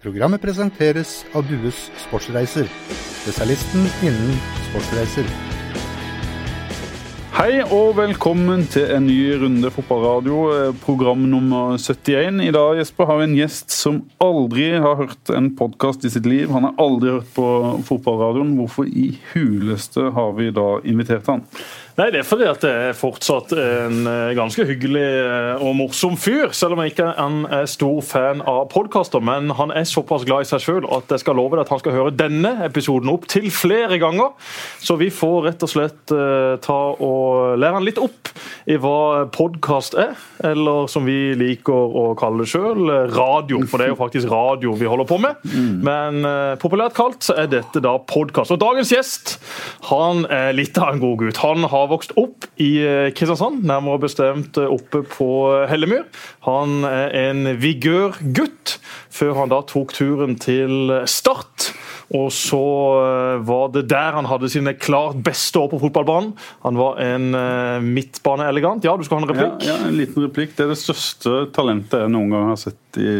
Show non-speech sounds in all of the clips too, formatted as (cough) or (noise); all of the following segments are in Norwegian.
Programmet presenteres av Dues Sportsreiser, spesialisten innen sportsreiser. Hei og velkommen til en ny runde fotballradio, eh, program nummer 71. I dag Jesper, har vi en gjest som aldri har hørt en podkast i sitt liv. Han har aldri hørt på fotballradioen. Hvorfor i huleste har vi da invitert han? Nei, Det er fordi at det er fortsatt en eh, ganske hyggelig eh, og morsom fyr. Selv om jeg ikke han er stor fan av podkaster. Men han er såpass glad i seg sjøl at jeg skal love deg at han skal høre denne episoden opp til flere ganger. Så vi får rett og slett uh, ta og lære han litt opp i hva podkast er. Eller som vi liker å kalle det sjøl, radio. For det er jo faktisk radio vi holder på med. Mm. Men populært kalt så er dette da podkast. Og dagens gjest han er litt av en god gutt. Han har vokst opp i eh, Kristiansand, nærmere bestemt eh, oppe på Hellemyr. Han er en vigørgutt, før han da tok turen til Start. Og så eh, var det der han hadde sine klart beste år på fotballbanen. Han var en midtbaneelegant. Ja, du skal ha en replikk? Ja, ja, en liten replikk. Det er det største talentet jeg noen gang har sett i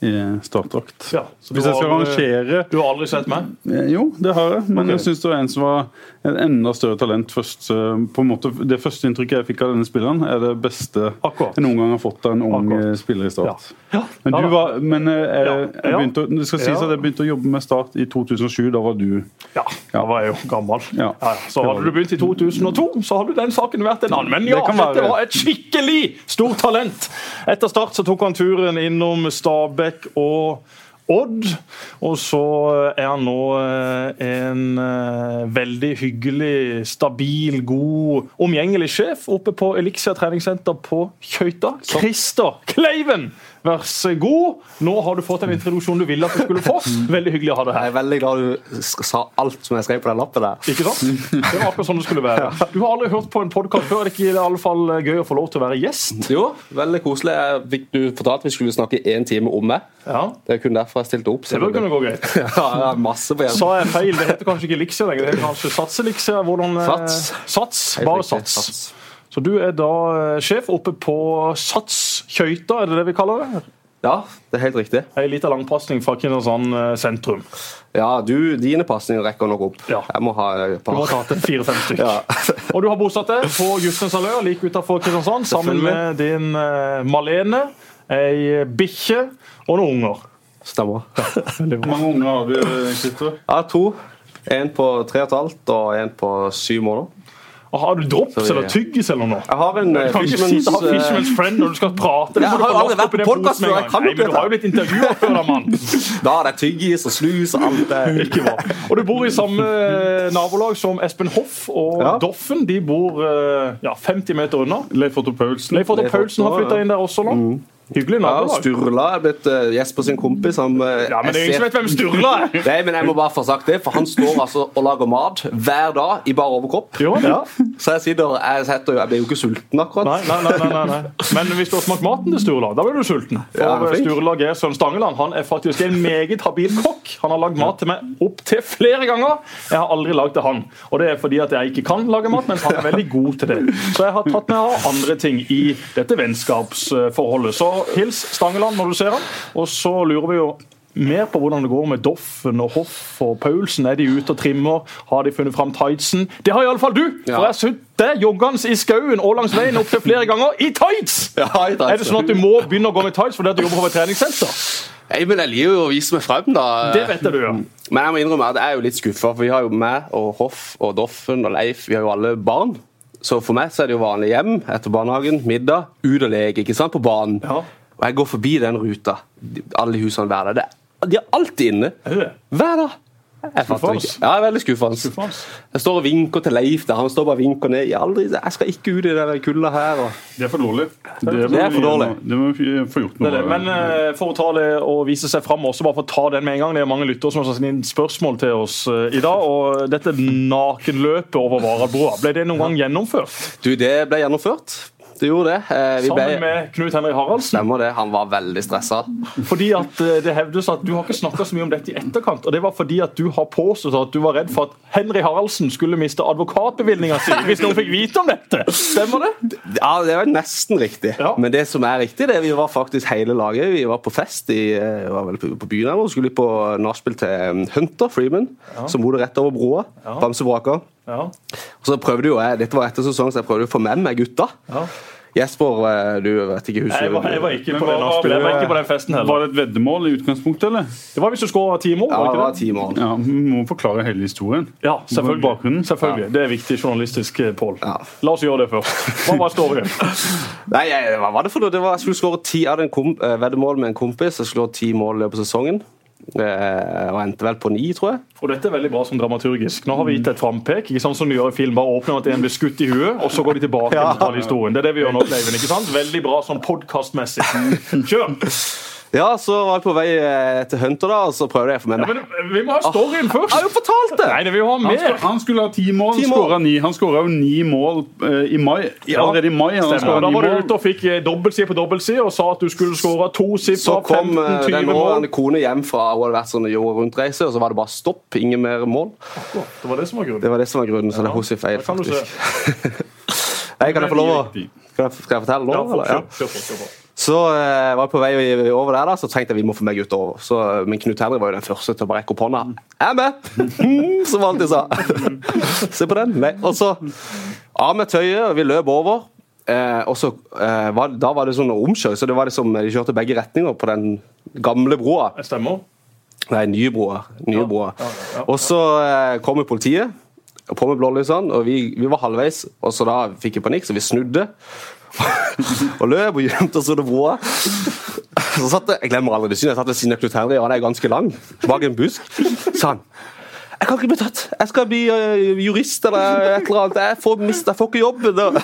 i startdrakt. Ja, Hvis jeg skal rangere Du har aldri sett meg? Jo, det har jeg. Men okay. jeg syns det var en som var et enda større talent først. Eh, på en måte, Det første inntrykket jeg fikk av denne spilleren, er det beste Akkurat. jeg noen gang har fått av en ung Akkurat. Eh, spiller i Start. Ja. Ja. Men, du var, men eh, jeg, jeg begynte, det skal sies at jeg begynte å jobbe med Start i 2007. Da var du Ja, da var jeg jo gammel. Så hadde du begynt i 2002, så hadde den saken vært en annen. Men ja, det dette var et skikkelig stort talent! Etter Start så tok han turen innom Stabæk og Odd. Og så er han nå eh, en eh, veldig hyggelig, stabil, god, omgjengelig sjef oppe på Elixia treningssenter på Kjøyta. Krister Kleiven! Vær så god. Nå har du fått en introduksjon du ville at du skulle få. Veldig hyggelig å ha deg her. Jeg er veldig glad du sa alt som jeg skrev på den lappen der. Ikke sant? Det var akkurat sånn det skulle være. Du har aldri hørt på en podkast før. Er det ikke i alle fall gøy å få lov til å være gjest? Jo, veldig koselig. Fikk du fortalt vi skulle snakke én time om meg. Ja. Det er kun derfor jeg stilte opp. Det bør kunne gå greit. (laughs) ja, masse på Sa jeg feil? Det heter kanskje ikke Elixia lenger. Det heter kanskje Satselixia? Hvordan eh, Sats. Sats. Bare Sats. Så du er da eh, sjef oppe på Sats Kjøyta, er det det vi kaller det? Ja, det er helt riktig. Ei lita langpasning fra Kristiansand eh, sentrum. Ja, du, dine pasninger rekker nok opp. Ja. Jeg må ha et par. Du må ta til fire-fem stykker. ja. (laughs) og du har bosatt deg på Justens allé like utenfor Kristiansand, sammen med din uh, Malene, ei bikkje og noen unger. Stemmer. Hvor mange unger har du? Ja, to. En på tre og et halvt og en på syv måneder. Og har du drops eller tyggis eller noe? Jeg har en Du kan ikke si du har Fishman's Friend når du skal prate. Jeg har jo aldri vært på podkast før. Jeg kan Nei, men du har jo blitt intervjua før, da, mann. (laughs) Da er det tyggis og snus og alt det. (laughs) Ikke bra. Og du bor i samme nabolag som Espen Hoff og ja. Doffen. De bor ja, 50 meter unna. Leif Otto Paulsen. Leif Otto Paulsen har flytta inn der også nå. Mm. Hyggelig nabolag. Ja, Sturla er blitt uh, Jesper sin kompis. Han, uh, ja, Men det er ingen som vet hvem Sturla er! (laughs) Nei, men jeg må bare få sagt det, for han står altså og lager mat hver dag i bar overkropp. Jo, ja. Så jeg sitter jeg, setter, jeg blir jo ikke sulten akkurat. Nei, nei, nei, nei, nei. Men hvis du har smakt maten til Sturla, da blir du sulten. For ja, Sturla Gerson Stangeland han er faktisk en meget habil kokk. Han har lagd mat til meg opptil flere ganger. Jeg har aldri lagd til han. Og det er fordi at jeg ikke kan lage mat, mens han er veldig god til det. Så jeg har tatt med andre ting i dette vennskapsforholdet. Så hils Stangeland når du ser han. Og så lurer vi jo mer på hvordan det går med Doffen og Hoff og Paulsen. Er de ute og trimmer? Har de funnet fram tightsen? Det har iallfall du! Ja. For jeg sitter joggende i skauen og langs veien opptil flere ganger i tights! Ja, i tights! Er det sånn at du må begynne å gå med tights fordi at du jobber på et treningssenter? Nei, men Jeg liker jo å vise meg frem, da. Det vet jeg du gjør. Men jeg må innrømme at jeg er jo litt skuffa, for vi har jo meg og Hoff og Doffen og Leif, vi har jo alle barn. Så for meg så er det jo vanlig hjem etter barnehagen, middag, ut og leke ikke sant, på banen. Ja. Og jeg går forbi den ruta, alle husene hver dag. De er alltid inne. Hver dag. Jeg fatter ikke. Ja, jeg er veldig skuffende. Jeg står og vinker til Leif der. Han står bare og vinker ned. Jeg, aldri, jeg skal ikke ut i den kulda her. Og... Det er for dårlig. Det, det er for dårlig. Det må vi få gjort noe med. Men uh, for å ta det og vise seg fram, også bare for å ta den med en gang. Det er mange lyttere som har sendt inn spørsmål til oss uh, i dag. og Dette nakenløpet over Varadbrua, ble det noen gang gjennomført? Du, det ble gjennomført. Det gjorde det. Eh, Sammen ble... med Knut Henrik Haraldsen. Stemmer det. Han var veldig stressa. Fordi at eh, det hevdes at Du har ikke snakka så mye om dette i etterkant. og Det var fordi at du har påstått at du var redd for at Henry Haraldsen skulle miste advokatbevilgninga si hvis noen fikk vite om dette. Stemmer det? Ja, det var nesten riktig. Ja. Men det som er riktig, det er vi var faktisk hele laget. Vi var på fest i, eh, var vel på byen og skulle på nachspiel til Hunter Freeman, ja. som bodde rett over broa. Ja. Bamsebraka. Ja. Og så prøvde jo jeg, Dette var etter sesong, så jeg prøvde å få med meg gutta. Ja. Jesper, eh, du vet ikke husker jeg var, jeg var ikke på den nachspielet. Jeg var ikke på den festen heller. Var det et veddemål i utgangspunktet, eller? Det var hvis du skåra ti mål. Ja, det var ti mål. Ja, Vi må forklare hele historien. Ja, selvfølgelig. Bakgrunnen. selvfølgelig. Det er viktig journalistisk, eh, Pål. Ja. La oss gjøre det først. Hva var storyen? (laughs) Nei, hva var det for noe? Det var, jeg skulle skåre ti av en eh, veddemål med en kompis. Jeg skulle skåre ti mål i løpet av sesongen. Eh, og endte vel på ni, tror jeg. Og Dette er veldig bra som dramaturgisk. Nå har vi gitt et frampek. ikke sant, som de gjør i film, Bare åpner at en blir skutt i huet, og så går de tilbake ja. til historien. Det er det vi gjør nå, Leiven. ikke sant? Veldig bra sånn podkastmessig. Kjør! Ja, så var jeg på vei eh, til Hunter, da, og så prøvde jeg å få med meg ja, Vi må ha storyen først! Jeg har jo fortalt det! Nei, det vil ha mer. Han, skulle, han skulle ha ti mål, han skåra ni. Han skåra jo ni mål uh, i mai. Allerede i mai. Han da var du ute og fikk dobbeltside på dobbeltside og sa at du skulle skåre to siffer, 15-20 mål. Så kom den årende kone hjem fra hun hadde vært sånn jorda rundt-reise, og så var det bare stopp. Ingen mer mål. Det var det som var grunnen. Det var det som var grunnen, så det er hos i feil, faktisk. (laughs) Nei, kan jeg få lov å Skal jeg fortelle nå? Ja, Så eh, var jeg på vei over der, da, så tenkte jeg vi må få meg ut over. Så, men Knut Henrik var jo den første til å rekke opp hånda. 'Jeg er med!' (laughs) Som han alltid sa. (laughs) Se på den. Nei. Og så av med tøyet, og vi løp over. Eh, og så, eh, var, Da var det sånn omkjøring, så det var liksom, de kjørte begge retninger på den gamle broa. Stemmer. Nei, nye broa. Nye ja. broa. Ja, ja, og så eh, kommer politiet på med blålysene, og vi, vi, var halvveis. Og så da fikk jeg panikk, så vi snudde (laughs) og løp og gjemte oss under broa. Så satt jeg, glemmer aldri det synet, jeg satt ved siden av Knut Henry, og han er ganske lang, bak en busk. sa han jeg kan ikke bli tatt. Jeg skal bli uh, jurist eller et eller annet. Jeg får, mist, jeg får ikke jobben.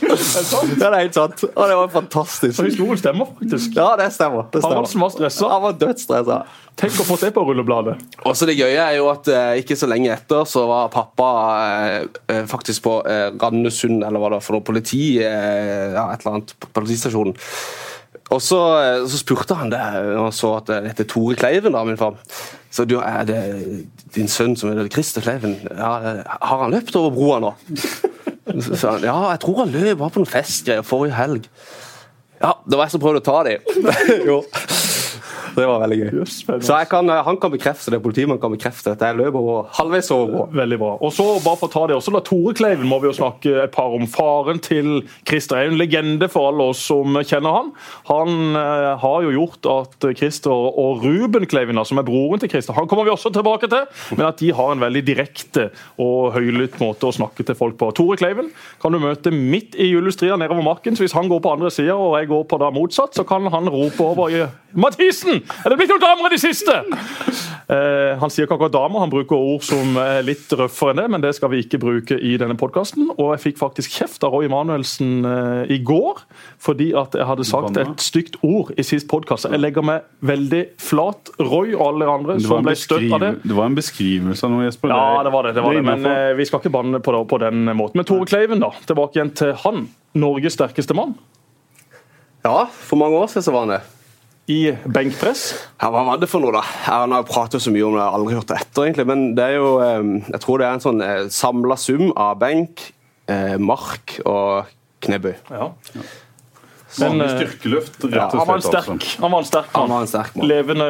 Ja, det er helt sant. Og det var fantastisk. Så historien stemmer faktisk. Ja, det stemmer. Det stemmer. Han var stressa. Han var dødsstressa. Tenk å få det på rullebladet. Også det gøye er jo at eh, ikke så lenge etter så var pappa eh, eh faktisk på eh, Randesund, eller hva det var for noe, politi, eh, ja, et eller annet, politistasjonen. Og så, eh, så, spurte han det, og så at det heter Tore Kleiven, da, min far. Så du, er det din sønn som heter Christer Kleiven? Ja, har han løpt over broa nå? Så han, ja, jeg tror han løp, var på noen festgreier forrige helg. Ja, det var jeg som prøvde å ta dem. (laughs) Det var veldig gøy. Yes, så kan, eh, han kan bekrefte det, politimannen kan bekrefte det. jeg løp over halvveis over. Veldig bra. Og så bare for å ta det også, da, Tore Kleiven må vi jo snakke et par om. Faren til Christer er en legende for alle oss som kjenner han. Han eh, har jo gjort at Christer og Ruben Kleiven, som er broren til Christer, han kommer vi også tilbake til, men at de har en veldig direkte og høylytt måte å snakke til folk på. Tore Kleiven kan du møte midt i julestria nedover marken. Så hvis han går på andre sida og jeg går på da motsatt, så kan han rope over i Mathisen! Er det blitt noen damer i det siste? Eh, han sier ikke akkurat damer, han bruker ord som er litt røffere enn det, men det skal vi ikke bruke i denne podkasten. Og jeg fikk faktisk kjeft av Roy Emanuelsen eh, i går fordi at jeg hadde sagt et stygt ord i sist podkast. Jeg legger meg veldig flat. Roy og alle andre som ble støtt av det. Det var en beskrivelse av noe, Jesper. Ja, det var det. det, var det. Men eh, vi skal ikke banne på det på den måten. Men Tore Kleiven, da. Tilbake igjen til han. Norges sterkeste mann. Ja, for mange år siden så var han det i benkpress. Ja, Hva var det for noe, da? Han har pratet så mye om det, jeg har aldri hørt det etter. egentlig, Men det er jo, eh, jeg tror det er en sånn eh, samla sum av benk, eh, mark og knebøy. Ja. Ja. Men, styrkeløft, rett og slett. han, var en sterk, altså. han var en sterk mann. Han var en sterk mann. Levende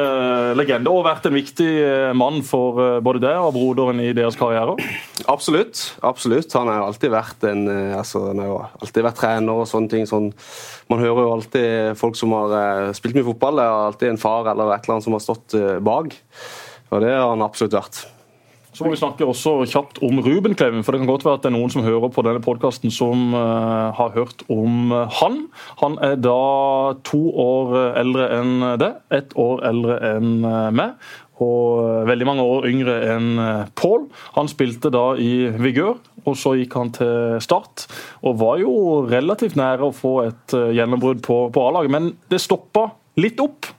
legende og vært en viktig mann for både deg og broderen i deres karriere. Absolutt. absolutt. Han har alltid vært en, altså, han har jo alltid vært trener og sånne ting. sånn man hører jo alltid folk som har spilt mye fotball, det er alltid en far eller et eller annet som har stått bak. Og det har han absolutt vært. Så må vi snakke også kjapt om Ruben Kleven, for det kan godt være at det er noen som hører på denne podkasten som uh, har hørt om han. Han er da to år eldre enn det, ett år eldre enn meg og veldig mange år yngre enn Pål. Han spilte da i Vigør, og så gikk han til Start. Og var jo relativt nære å få et eh, gjennombrudd på, på A-laget, men det stoppa litt opp.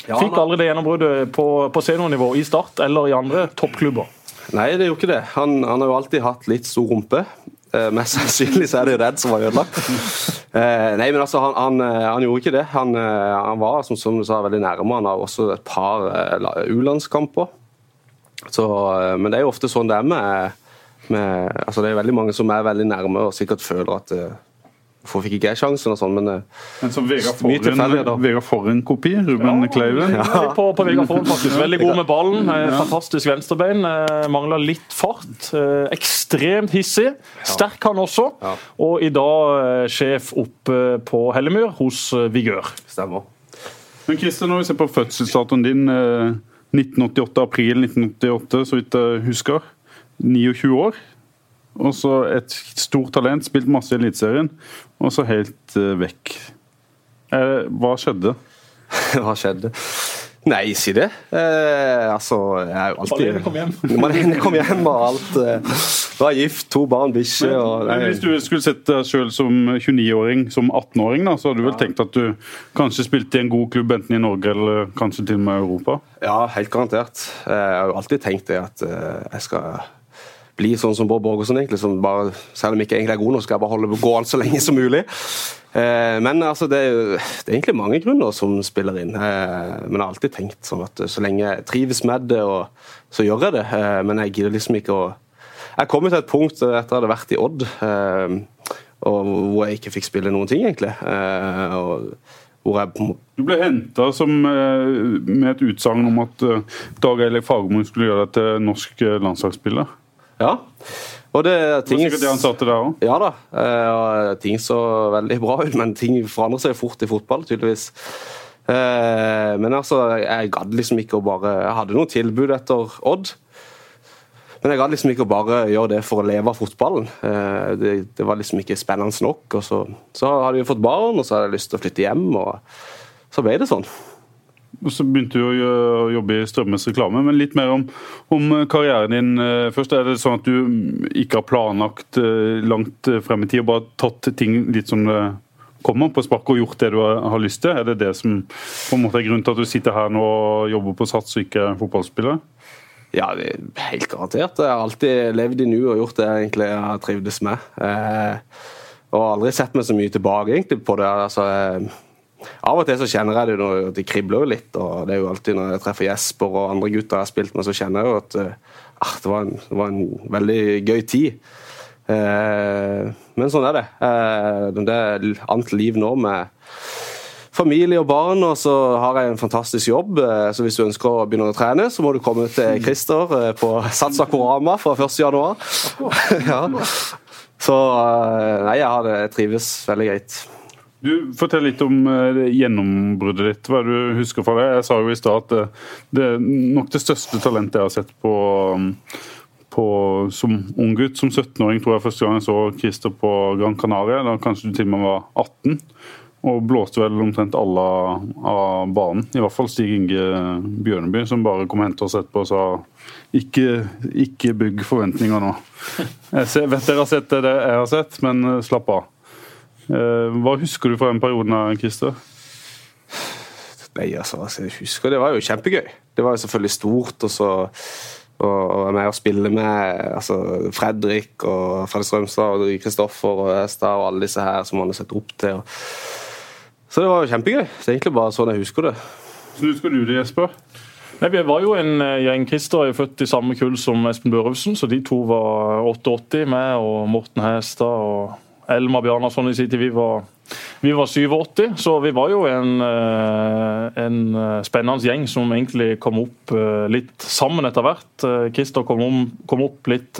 Fikk aldri det gjennombruddet på, på seniornivå i Start eller i andre toppklubber. Nei, det gjorde ikke det. Han, han har jo alltid hatt litt stor rumpe. Eh, mest sannsynlig så er det jo Red som var ødelagt. Eh, nei, men altså, han, han, eh, han gjorde ikke det. Han, eh, han var som, som, du sa, veldig nærme. Han har også et par uh, U-landskamper. Men det er jo ofte sånn det er med, med altså Det er veldig mange som er veldig nærme og sikkert føler at Hvorfor fikk ikke jeg sjansen og sånn, men, eh, men som Vegard Forhen-kopi? Ruben ja, Kleiven? Ja. På, på Vegard Forhen, faktisk. Veldig god med ballen. Eh, fantastisk venstrebein. Eh, Mangler litt fart. Ekstremt hissig. Sterk han også. Og i dag sjef oppe på Hellemyr hos Vigør. Stemmer. Men Christian, når vi ser på fødselsdatoen din, 1988, april 1988, så vidt jeg husker. 29 år. Og så et stort talent, spilt masse i Eliteserien, og så helt uh, vekk. Eh, hva skjedde? (laughs) hva skjedde? Nei, si det. Eh, altså, jeg er jo alltid Malene kom hjem. (laughs) Malene kom hjem og alt. Eh, var gift, to barn, bikkje Hvis du skulle sett deg sjøl som 29-åring, som 18-åring, så hadde du vel ja. tenkt at du kanskje spilte i en god klubb, enten i Norge eller kanskje til og med Europa? Ja, helt garantert. Jeg har jo alltid tenkt det at eh, jeg skal bli sånn som Bård Borgersen, egentlig, som bare, selv om jeg ikke egentlig er god nok, skal jeg bare holde på gående så lenge som mulig. Eh, men altså, det, er, det, er egentlig mange grunner som spiller inn. Eh, men jeg har alltid tenkt sånn at så lenge jeg trives med det, og, så gjør jeg det. Eh, men jeg gidder liksom ikke å Jeg kom til et punkt etter at jeg hadde vært i Odd, hvor jeg ikke fikk spille noen ting, egentlig. og jeg... Du ble henta med et utsagn om at Dag Eilif Fagermo skulle gjøre deg til norsk landslagsspiller? Ja. Og det er ting... Det var sikkert de ansatte der òg? Ja da. Eh, ting så veldig bra ut, men ting forandrer seg fort i fotball, tydeligvis. Eh, men altså, jeg gadd liksom ikke å bare Jeg hadde noen tilbud etter Odd. Men jeg gadd liksom ikke å bare gjøre det for å leve av fotballen. Eh, det, det, var liksom ikke spennende nok. Og så, så hadde vi fått barn, og så hadde jeg lyst til å flytte hjem, og så ble det sånn. Og Så begynte du å jobbe i Strømmes reklame, men litt mer om, om, karrieren din eh, først. Er det sånn at du ikke har planlagt eh, langt frem i tid og bare tatt ting litt som det kommer på sparket og gjort det du har lyst til? Er det det som på en måte er grunnen til at du sitter her nå og jobber på Sats og ikke er fotballspiller? Ja, helt garantert. Jeg har alltid levd i nu og gjort det jeg egentlig har trivdes med. Eh, og aldri sett meg så mye tilbake egentlig på det. altså... Eh, av og til så kjenner jeg det når det kribler jo litt. og det er jo alltid Når jeg treffer Jesper og andre gutter jeg har spilt med, så kjenner jeg jo at ah, det, var en, det, var en, veldig gøy tid. Eh, men sånn er det. Eh, det er annet liv nå med familie og barn, og så har jeg en fantastisk jobb. Eh, så hvis du ønsker å begynne å trene, så må du komme til Christer eh, på Sats Akorama fra 1.1. (laughs) ja. Så nei, jeg har det, jeg trives veldig greit. Du, Fortell litt om uh, gjennombruddet ditt. Hva du husker fra det? Jeg sa jo i stad at det, det, er nok det største talentet jeg har sett på, um, på som ung gutt. Som 17-åring tror jeg første gang jeg så Christer på Gran Canaria. Da kanskje du til og med var 18. Og blåste vel omtrent alle av banen. I hvert fall Stig Inge Bjørneby, som bare kom og hentet oss etterpå og sa ikke, ikke bygg forventninger nå. (laughs) Jeg vet dere har sett det jeg har sett, men uh, slapp av. Eh, hva husker du fra den perioden, Christer? Nei, altså, altså, jeg husker Det var jo kjempegøy. Det var jo selvfølgelig stort. og så og være med å spille med altså, Fredrik og Fredrik Strømstad og Kristoffer og Estad og alle disse her som man har sett opp til. Så det var jo kjempegøy. Det er egentlig bare sånn jeg husker det. Så husker du det, Jesper? Nei, Vi var jo en eh, gjeng. Christer er født i samme kull som Espen Børufsen, så de to var 88, med og Morten Hestad og Elma Bjarnason i sin tid. Vi var, vi var 87, så vi var jo en, eh, en, eh, spennende gjeng som egentlig kom opp eh, litt sammen etter hvert. Christer kom, om, kom opp litt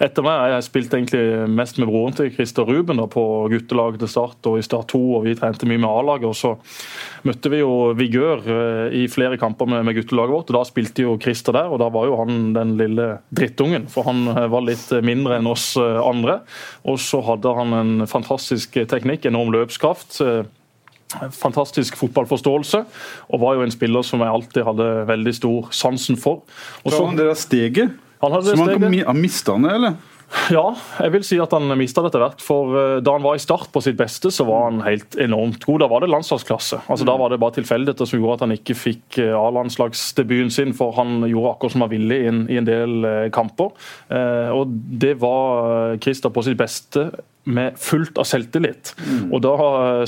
etter meg. Jeg spilte egentlig mest med broren til Christer Ruben da, på guttelaget til Start og i Start 2, og vi trente mye med A-laget. og så møtte vi jo Vigør i flere kamper med, med, guttelaget vårt. og Da spilte jo Christer der, og da var jo han den lille drittungen. For han var litt mindre enn oss andre. Og så hadde han en fantastisk teknikk, enorm løpskraft. Fantastisk fotballforståelse, og var jo en spiller som jeg alltid hadde veldig stor sansen for. Og så, han det der steget? Han hadde det steget. Han, han mista han det, eller? Ja, jeg vil si at han mista det etter hvert. For eh, da han var i start på sitt beste, så var han helt enormt god. Da var det landslagsklasse. Altså Da var det bare tilfeldigheter som gjorde at han ikke fikk eh, A-landslagsdebuten sin, for han gjorde akkurat som han ville i en, i en del eh, kamper. Og det var Christer på sitt beste med fullt av selvtillit. Mm. Og Da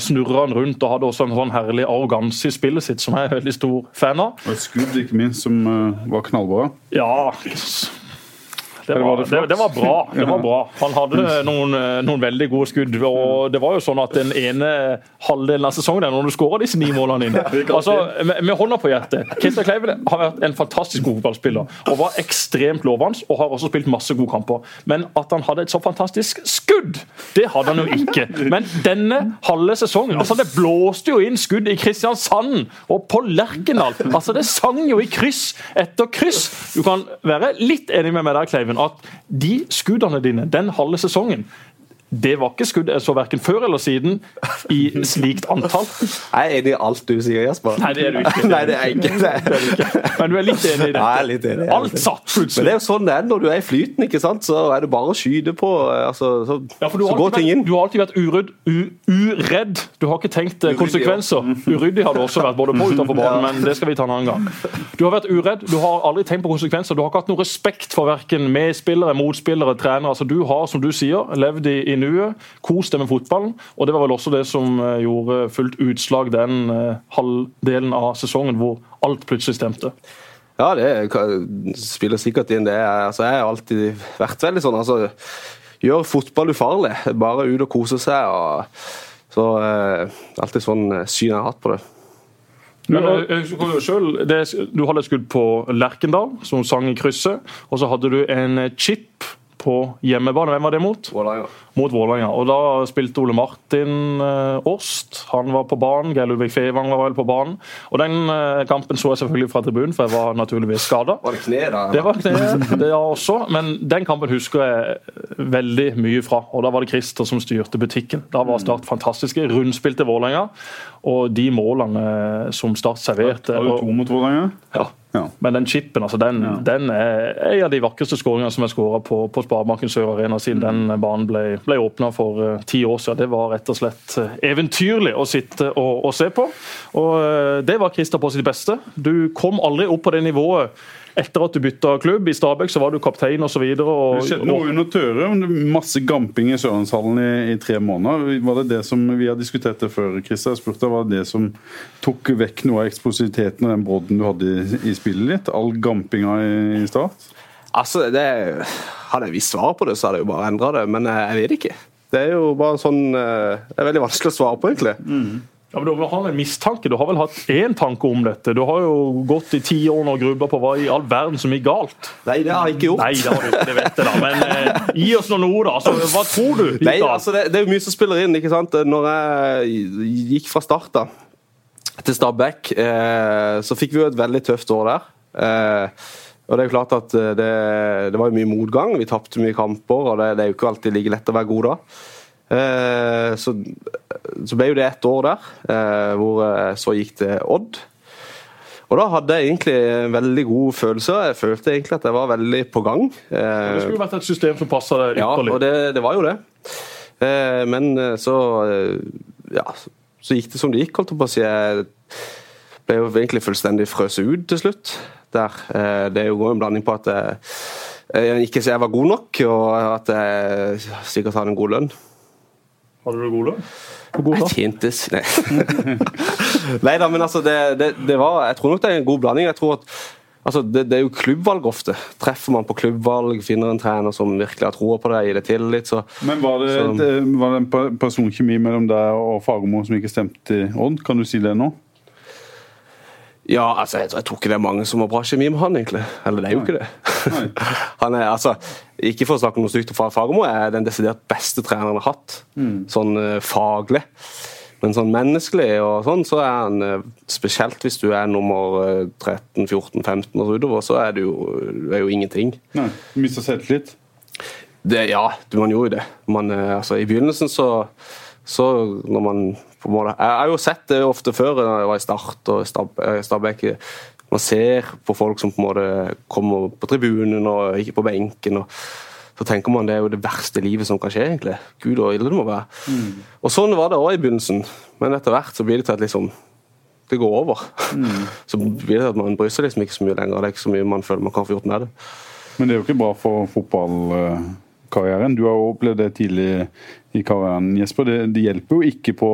snurra han rundt og hadde også en sånn herlig arroganse i spillet sitt, som jeg er veldig stor fan av. Og et skudd, ikke minst, som var knallbra. Ja, det var, det, det var, bra. det var bra. Han hadde noen, eh, noen, veldig gode skudd. og det var jo sånn at Den ene halvdelen av sesongen når du skårer disse ni målene dine (laughs) altså, med, med hånda på hjertet Christer Kleive har vært en fantastisk god fotballspiller og var ekstremt lovende og har også spilt masse gode kamper. Men at han hadde et så fantastisk skudd, det hadde han jo ikke. Men denne halve sesongen altså Det blåste jo inn skudd i Kristiansand og på Lerkendal. Altså, det sang jo i kryss etter kryss. Du kan være litt enig med meg der, Kleiven at de skuddene dine den halve sesongen det var ikke skudd jeg så verken før eller siden i slikt antall. Jeg er enig i alt du sier, Jesper. Nei, det er du ikke. (laughs) Nei, det er ikke det. er ikke. Men du er litt enig i det? Ja, litt enig. Alt satt plutselig. Men det er jo sånn det er når du er i flyten, ikke sant? så er det bare å skyte på. Altså, så, ja, for så går ting inn. Du har alltid vært uredd, uredd. Du har ikke tenkt Uryddig, konsekvenser. Uryddig har du også vært, både på og utenfor banen, men det skal vi ta en annen gang. Du har vært uredd, du har aldri tenkt på konsekvenser. Du har ikke hatt noe respekt for verken medspillere, motspillere, trenere. Altså, du har, som du sier, levd i nuet kost deg med fotballen. Og det var vel også det som eh, gjorde fullt utslag den eh, halvdelen av sesongen hvor alt plutselig stemte. Ja, det spiller sikkert inn det. Altså, jeg har alltid vært veldig sånn altså, Gjør fotball ufarlig. Bare ut og kose seg. Og, så eh, alltid sånn syn jeg har hatt på det. Men, selv, det, du hadde et skudd på Lerkendal, som sang i krysset. Og så hadde du en chip på hjemmebane. Hvem var det mot? Vålerenga mot Vålerenga. Og da spilte Ole Martin eh, Åst. Han var på banen. Geir Ludvig Fevang var vel på banen. Og den eh, kampen så jeg selvfølgelig fra tribunen, for jeg var naturligvis skada. Var det kne da? Det var kne, det også. Men den kampen husker jeg veldig mye fra. Og da var det Christer som styrte butikken. Da var Start fantastiske. Rundspilte Vålerenga. Og de målene som Start serverte Var det to mot Vålerenga? Ja. Ja. Men den chipen altså den, ja. den er en av de vakreste skåringene som er skåra på, på Sparebanken Sør Arena siden mm. den banen ble, ble åpna for uh, ti år siden. Det var rett og slett uh, eventyrlig å sitte og, og se på. Og uh, Det var Christer på sitt beste. Du kom aldri opp på det nivået etter at du bytta klubb. I Stabæk så var du kaptein osv. Det skjedde noe under Tøre. Masse gamping i Sørlandshallen i, i, tre måneder. Var det det som vi har diskutert det før, Christer? Jeg spurte, Var det det som tok vekk noe av eksplosiviteten og den brodden du hadde i, i spillet ditt? All gampinga i, i start? Altså, det, Hadde jeg visst svar på det, så hadde jeg jo bare endra det, men jeg vet ikke. Det er jo bare sånn eh, Det er veldig vanskelig å svare på, egentlig. Mm. Ja, men Du har en mistanke, du har vel hatt én tanke om dette? Du har jo gått i ti år og grubla på hva i all verden som gikk galt. Nei, det har jeg ikke gjort. Nei, det har du ikke, det vet jeg da. Men eh, gi oss noe, da. Altså, hva tror du? Nei, altså, det, det, er jo mye som spiller inn. ikke sant? Når jeg gikk fra start da, til Stabæk, eh, så fikk vi jo et veldig tøft år der. Eh, og Det er jo klart at eh, det, det var mye motgang. Vi tapte mye kamper, og det, det, er jo ikke alltid like lett å være god da. Eh, så, så, ble jo det ett år der, eh, hvor eh, så gikk det Odd. Og da hadde jeg egentlig en veldig god følelse. Jeg følte egentlig at jeg var veldig på gang. Eh, det skulle jo vært et system som passa deg ytterligere. Ja, og det, det, var jo det. Eh, men så ja, så gikk det som det gikk, holdt jeg på å si. Jeg ble jo egentlig fullstendig frøst ut til slutt der. Det er jo en blanding på at jeg ikke jeg var god nok, og at jeg sikkert hadde en god lønn. Hadde du god lønn? Jeg tjente Nei. (laughs) Nei da, men altså, det, det, det, var Jeg tror nok det er en god blanding. Jeg tror at Altså, det, det, er jo klubbvalg ofte. Treffer man på klubbvalg, finner en trener som virkelig har troa på deg, gir det tillit, så Men var det, så, det, var det en personkjemi mellom deg og Fagermo som ikke stemte i Odd? Kan du si det nå? Ja, altså, jeg, jeg, tror ikke det er mange som har bra kjemi med han, egentlig. Eller det er jo ikke det. (laughs) han er, altså, Ikke for å snakke noe stygt om Fagermo, er den desidert beste treneren han har hatt. Mm. Sånn uh, faglig. Men sånn menneskelig og sånn, så er han uh, Spesielt hvis du er nummer uh, 13, 14, 15 og utover, så er det jo, det er jo ingenting. Nei, Du mister selvtillit? Ja, man gjorde jo det. Man, uh, altså, I begynnelsen så, så når man på en måte. Jeg har jo sett det ofte før da jeg var i Start og eh, Stabæk. Man ser på folk som på en måte kommer på tribunen og ikke på benken. og så tenker man det er jo det verste livet som kan skje, egentlig. Gud og ille det må være. Mm. Og sånn var det òg i begynnelsen, men etter hvert så blir det til at liksom det går over. Mm. (laughs) Så blir det til at man bryr seg liksom ikke så mye lenger. Det er ikke så mye man føler man kan få gjort med det. Men det er jo ikke bra for fotballkarrieren. Du har jo opplevd det tidlig i karrieren, Jesper. Det, det hjelper jo ikke på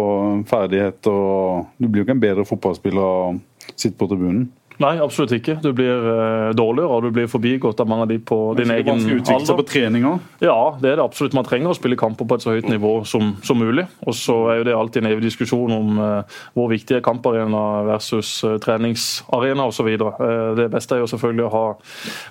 ferdigheter. Du blir jo ikke en bedre fotballspiller av å sitte på tribunen. Nei, absolutt ikke. Du blir uh, dårligere og du blir forbigått av mange av de på din egen alder. på treninger? Ja, det er det absolutt. Man trenger å spille kamper på et så høyt nivå som, som mulig. Og så er jo det alltid en evig diskusjon om uh, hvor viktig er kamparena versus uh, treningsarena osv. Uh, det beste er jo selvfølgelig å ha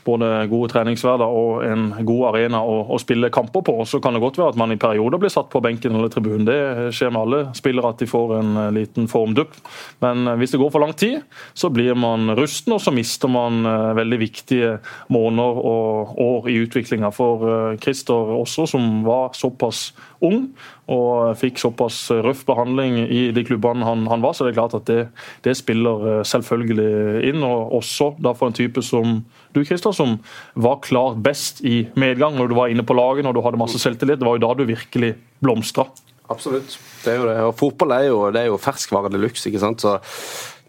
både gode treningshverdager og en god arena å, å spille kamper på. Så kan det godt være at man i perioder blir satt på benken eller tribunen. Det skjer med alle spillere at de får en liten formdupp. Men hvis det går for lang tid, så blir man rusten, og så mister man eh, veldig viktige måneder og år i utviklinga. For eh, Christer også, som var såpass ung og fikk såpass røff behandling i de klubbene han, han var, så det er klart at det, det, spiller eh, selvfølgelig inn. Og også da for en type som du, Christer, som var klart best i medgang når du var inne på laget, når du hadde masse selvtillit. Det var jo da du virkelig blomstra. Absolutt. Det er jo det. Og fotball er jo, det er jo ferskvare de luxe. ikke sant? Så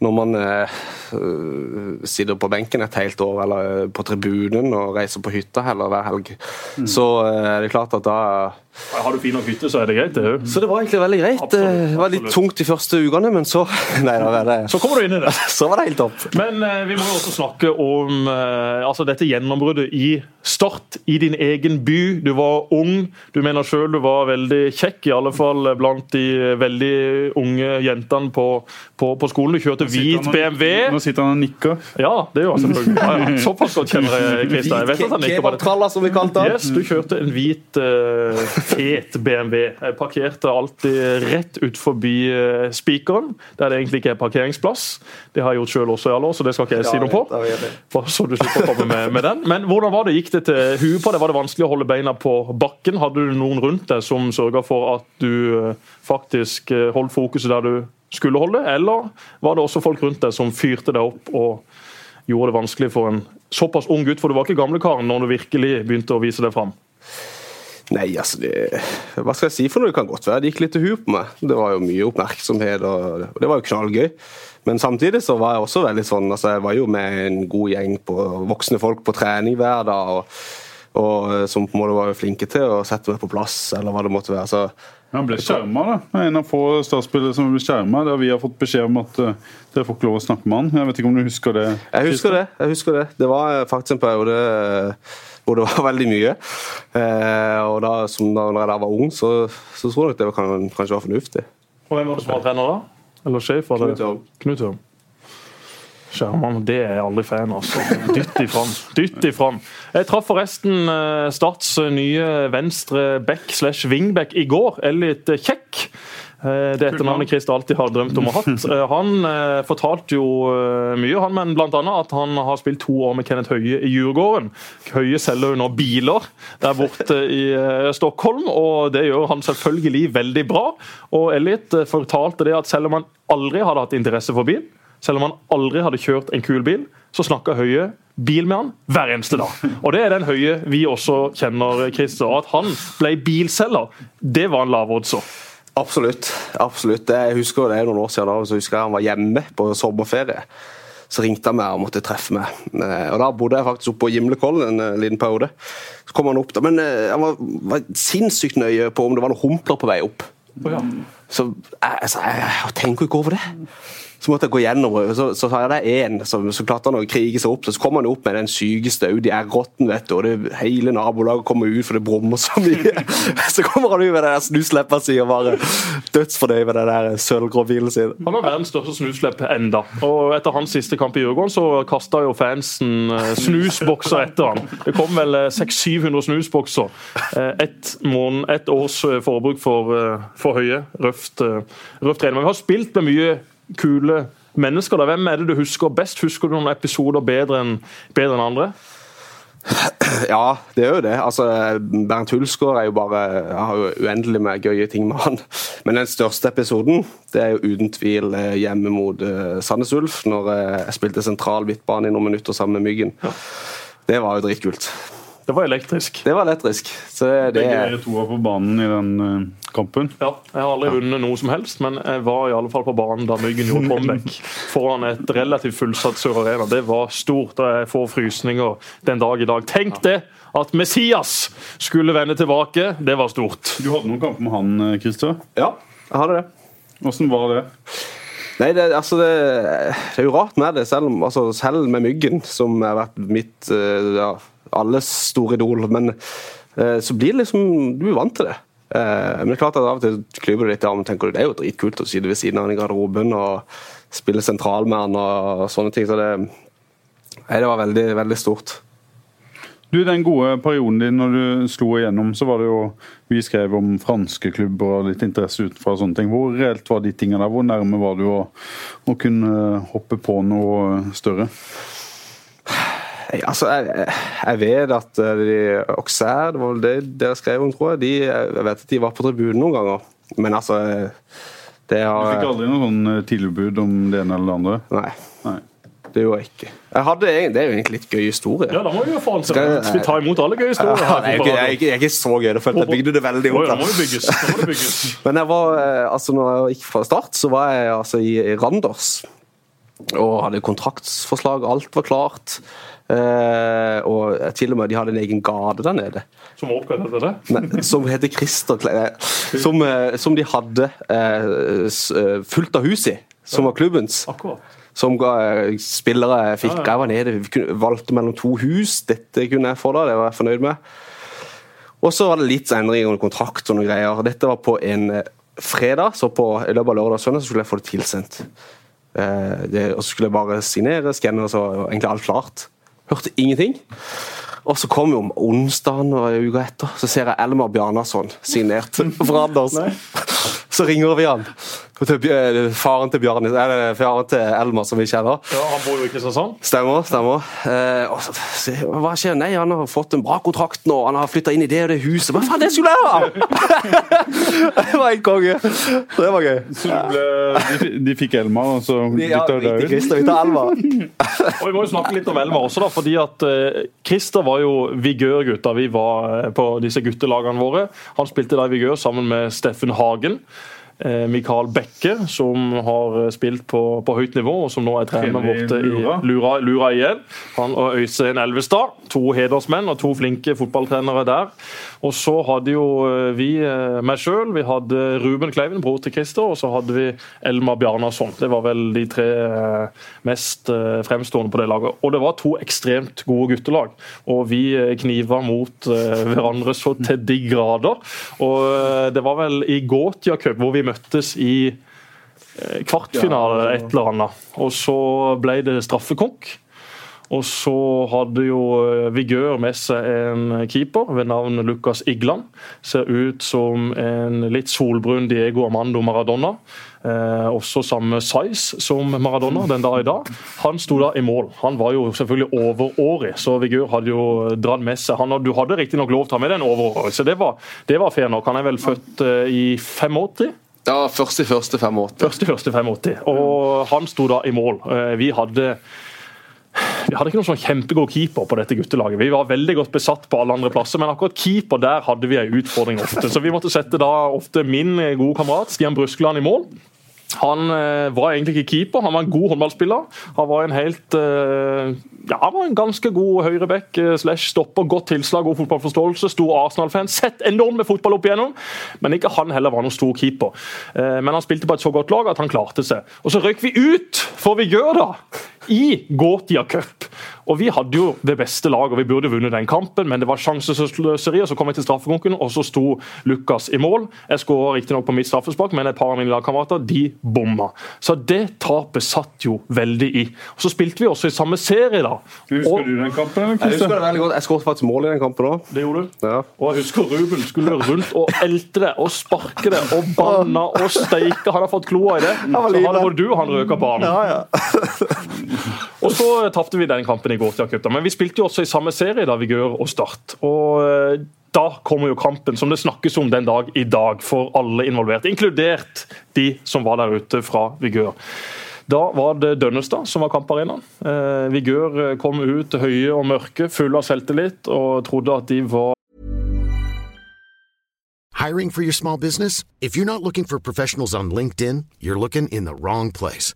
når man eh, sitter på benken et helt år, eller eh, på tribunen og reiser på hytta heller hver helg, mm. så eh, er det klart at da har du fin nok hytte, så er det greit. det Så det var egentlig veldig greit. Absolutt, det var litt tungt de første ukene, men så (laughs) Nei, da var det Så kommer du inn i det. (laughs) Så var det helt topp. Men eh, vi må jo også snakke om eh, altså dette gjennombruddet i Start, i din egen by. Du var ung. Du mener sjøl du var veldig kjekk, i alle fall blant de veldig unge jentene på, på, på skolen. Du kjørte hvit BMW. Nå sitter han og nikker. Ja, det gjør han selvfølgelig. Ja, ja. Såpass godt kjenner jeg Christer. Jeg vet at han nikker på det. som vi kalte. Yes, du kjørte en hvit uh, fet BMW. Jeg parkerte alltid rett ut forbi uh, spikeren, der det egentlig ikke er parkeringsplass. Det har jeg gjort sjøl også i alle år, så det skal ikke jeg si noe på. Så du slipper å komme med, med, den. Men hvordan var det? Gikk det til huet på deg? Var det vanskelig å holde beina på bakken? Hadde du noen rundt deg som sørga for at du uh, faktisk uh, holdt fokuset der du skulle holde, eller var det også folk rundt deg som fyrte deg opp og gjorde det vanskelig for en såpass ung gutt, for du var ikke gamlekaren når du virkelig begynte å vise deg fram? Nei, altså det, Hva skal jeg si for noe? Det kan godt være det gikk litt til huet på meg. Det var jo mye oppmerksomhet, og, og det var jo knallgøy. Men samtidig så var jeg også veldig sånn altså Jeg var jo med en god gjeng på voksne folk på trening hver dag, og, og som på en måte var flinke til å sette meg på plass, eller hva det måtte være. så han ble skjerma, da. En av få statsspillere som ble skjerma. Der vi har fått beskjed om at uh, dere får ikke lov å snakke med han. Jeg vet ikke om du husker det? Jeg husker det. jeg husker Det Det var faktisk en periode hvor det var (laughs) veldig mye. Eh, og da, som da når jeg da var ung, så, så tror jeg nok det kan, kanskje var fornuftig. Og Hvem var det som var trener da? Eller sjef? Knut Hørm. Skjermene, det er jeg aldri fan av. Altså. Dytt ifram. Dytt ifram. Jeg traff forresten eh, Starts nye venstre back slash wingback i går. Elliot Kjekk. Eh, det etternavnet Christer alltid har drømt om å ha hatt. (laughs) Eh, han eh, fortalte jo mye, han, men bl.a. at han har spilt to år med Kenneth Høie i Djurgården. Høie selger jo nå biler der borte i Stockholm, og det gjør han selvfølgelig veldig bra. Og Elliot fortalte det at selv om han aldri hadde hatt interesse for bil, selv om han aldri hadde kjørt en kul bil, så snakka Høie bil med han hver eneste dag. Og Det er den Høie vi også kjenner, Christer. At han ble bilselger, det var en lav oddser. Absolutt. absolutt. Jeg husker Det er noen år siden da, så husker jeg han var hjemme på sommerferie. Så ringte han meg og måtte treffe meg. Eh, og Da bodde jeg faktisk oppe på Gimlekollen en eh, liten periode. Så kom han opp da, Men eh, han var, var sinnssykt nøye på om det var noen humpler på vei opp. Oh, ja. Så jeg, altså, jeg, jeg tenker ikke over det. Så måtte jeg gå gjennom, så, så sa jeg én som, så klarte han å krige seg opp. Så kom han opp med den sykeste Audi R8-en, vet du, og det hele nabolaget kommer ut for det brummer så mye. (laughs) Så kommer han ut med den der snusleppa si og bare dødsfornøyd med den der sølvgrå bilen sin. Han har verdens største snuslepp enda. Og etter hans siste kamp i Djurgården så kasta jo fansen eh, snusbokser etter han. Det kom vel 600-700 eh, snusbokser. Eh, ett et års forbruk for, for Høye. Røft, røft Men vi har spilt med mye kule mennesker. Da. Hvem er det du husker best? Husker du noen episoder bedre enn bedre enn andre? (clears throat) Ja, det er jo det. Altså, Bernt Hulsgaard er jo bare, jeg har jo uendelig med gøye ting med han. Men den største episoden det er jo uten tvil eh, hjemme mot uh, Sandnes Ulf, når uh, jeg spilte sentral midtbane i noen minutter sammen med Myggen. Ja. Det var jo dritkult. Det var elektrisk. Det var elektrisk. Så det, Begge dere to var på banen i den uh, kampen? Ja. Jeg har aldri vunnet noe som helst, men jeg var i alle fall på banen da Myggen gjorde comeback (laughs) foran et relativt fullsatt Sør Arena. Det var stort, og jeg får frysninger den dag i dag. Tenk det! At Messias skulle vende tilbake, det var stort. Du hadde noen kamper med han, eh, Christer? Ja, jeg hadde det. Åssen var det? Nei, det, altså det, det, er jo rart med det, selv, altså selv med Myggen, som har vært mitt eh, ja, alles store idol. Men eh, så blir det liksom Du er vant til det. Men det er klart at av og til klyper det litt i armen tenker du det er jo dritkult å sitte ved siden av han i garderoben og spille sentral med han og sånne ting. Så det, nei, det var veldig, veldig stort. Du, Den gode perioden din når du slo igjennom, så var det jo Vi skrev om franske klubber og litt interesse utenfra. og sånne ting. Hvor reelt var de tingene der? Hvor nærme var du å, å kunne hoppe på noe større? Altså, jeg, jeg, vet at eh, de, Auxerre, det var vel det dere skrev om, tror jeg. De, jeg vet at de var på tribunen noen ganger. Men altså det har, Du fikk aldri noe sånn eh, tilbud om det ene eller det andre? Nei. Nei. Det gjorde jeg ikke. Jeg hadde, det er jo egentlig litt gøy historie. Ja, da må vi jo faen en Skal vi ta imot alle gøye historier? Ja, jeg, jeg, jeg, jeg, er ikke så gøy. Jeg jeg bygde det veldig opp. Da må det bygges. Da må det bygges. (laughs) Men jeg var, eh, altså når jeg gikk fra start, så var jeg altså i Randers. Og hadde kontraktsforslag. Alt var klart. Uh, og til og med de hadde en egen gate der nede. Som var oppkalt etter det? Nei, som heter Christer som, uh, som, de hadde uh, fullt av hus i. Som var klubbens. Akkurat som spillere fikk. Jeg var nede, valgte mellom to hus. Dette kunne jeg få, da, det var jeg fornøyd med. Og så var det litt endringer under kontrakt og noen greier. Dette var på en eh, fredag, så på, i løpet av lørdag og søndag så skulle jeg få det tilsendt. Eh, det, og så skulle jeg bare signere, skanne, og så egentlig alt klart. Hørte ingenting. Og så kom jo om onsdagen og uka etter, så ser jeg Elmar Bjarnason signert (laughs) for Anders. Så ringer vi han. Faren til Bjarne, eller faren til Elmar, som vi kjenner. Ja, Han bor jo i Kristiansand? Stemmer. stemmer. Eh, og så, hva skjer? Nei, han har fått en bra kontrakt nå. Han har flytta inn i det og det huset. Hva faen, det skulle jeg ha! det var en konge. Det var gøy. Så ble, de, de, fikk Elmar, og så ja, vi Christer, vi tar Elmar. (laughs) og Vi må jo snakke litt om Elmar også, da, fordi at uh, Christer var jo vigør da vi var eh, på disse guttelagene våre. Han spilte da i vigør sammen med Steffen Hagen. Eh, Mikael Bekke, som har spilt på, på, høyt nivå, og som nå er trener borte i Lura, Lura IL. Han og Øystein Elvestad, to hedersmenn og to flinke fotballtrenere der. Og så hadde jo eh, vi eh, meg sjøl, vi hadde Ruben Kleiven, bror til Christer, og så hadde vi Elmar Bjarnason. Det var vel de tre mest fremstående på det laget. Og det var to ekstremt gode guttelag. Og vi kniva mot hverandre så til de grader. Og det var vel i Gotia Cup hvor vi møttes i eh, kvartfinale et eller annet. Og så ble det straffekonk. Og så hadde jo eh, Vigør med seg en keeper ved navn Lukas Igland. Ser ut som en litt solbrun Diego Amando Maradona. Eh, også samme size som Maradona den dag i dag. Han sto da i mål. Han var jo selvfølgelig overårig, så Vigør hadde jo dratt med seg han, Du hadde riktignok lov til å ta med deg en overårig, så det var, det var fair nok. Han er vel født eh, i 85? Ja, først i første 85. Første i første 85. Og han sto da i mål. Eh, vi hadde vi hadde ikke noen sånn kjempegod keeper på dette guttelaget. Vi var veldig godt besatt på alle andre plasser, men akkurat keeper der hadde vi en utfordring ofte. Så vi måtte sette da ofte min gode kamerat Stian Bruskeland i mål. Han eh, var egentlig ikke keeper, han var en god håndballspiller. Han var en helt eh, ja, han var en ganske god høyreback eh, slash stopper. Godt tilslag, god fotballforståelse. Stor Arsenal-fan. Sett enormt med fotball opp igjennom, men ikke han heller var noen stor keeper. Men han spilte på et så godt lag at han klarte seg. Og så røyk vi ut, for vi gjør da! I Gotia Cup. Og Vi hadde jo det beste laget, og vi burde vunnet den kampen, men det var sjansesløseri. og Så kom vi til straffekonken, og så sto Lukas i mål. Jeg skåra riktignok på mitt straffespark, men et par av mine lagkamerater de bomma. Så det tapet satt jo veldig i. Og Så spilte vi også i samme serie, da. Husker og, du den kampen? Jeg husker det veldig godt. Jeg skåret faktisk mål i den kampen òg. Det gjorde du. Ja. Og jeg husker Ruben skulle rundt og elte det og sparke det og banna og steike. Han har fått kloa i det. Så hadde både du han røka på han. Ja, ja. (laughs) og så tapte vi den kampen i går til Cup. Men vi spilte jo også i samme serie, da Vigør og Start. Og eh, da kommer jo kampen som det snakkes om den dag i dag for alle involverte, inkludert de som var der ute fra Vigør. Da var det Dønnestad som var kamparenaen. Eh, Vigør kom ut høye og mørke, fulle av selvtillit, og trodde at de var Hiring for your small business? If you're not looking for professionals on LinkedIn, you're looking in the wrong place.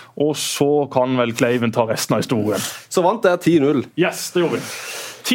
og så kan vel Kleiven ta resten av historien. Så vant jeg 10-0. Yes, det gjorde vi.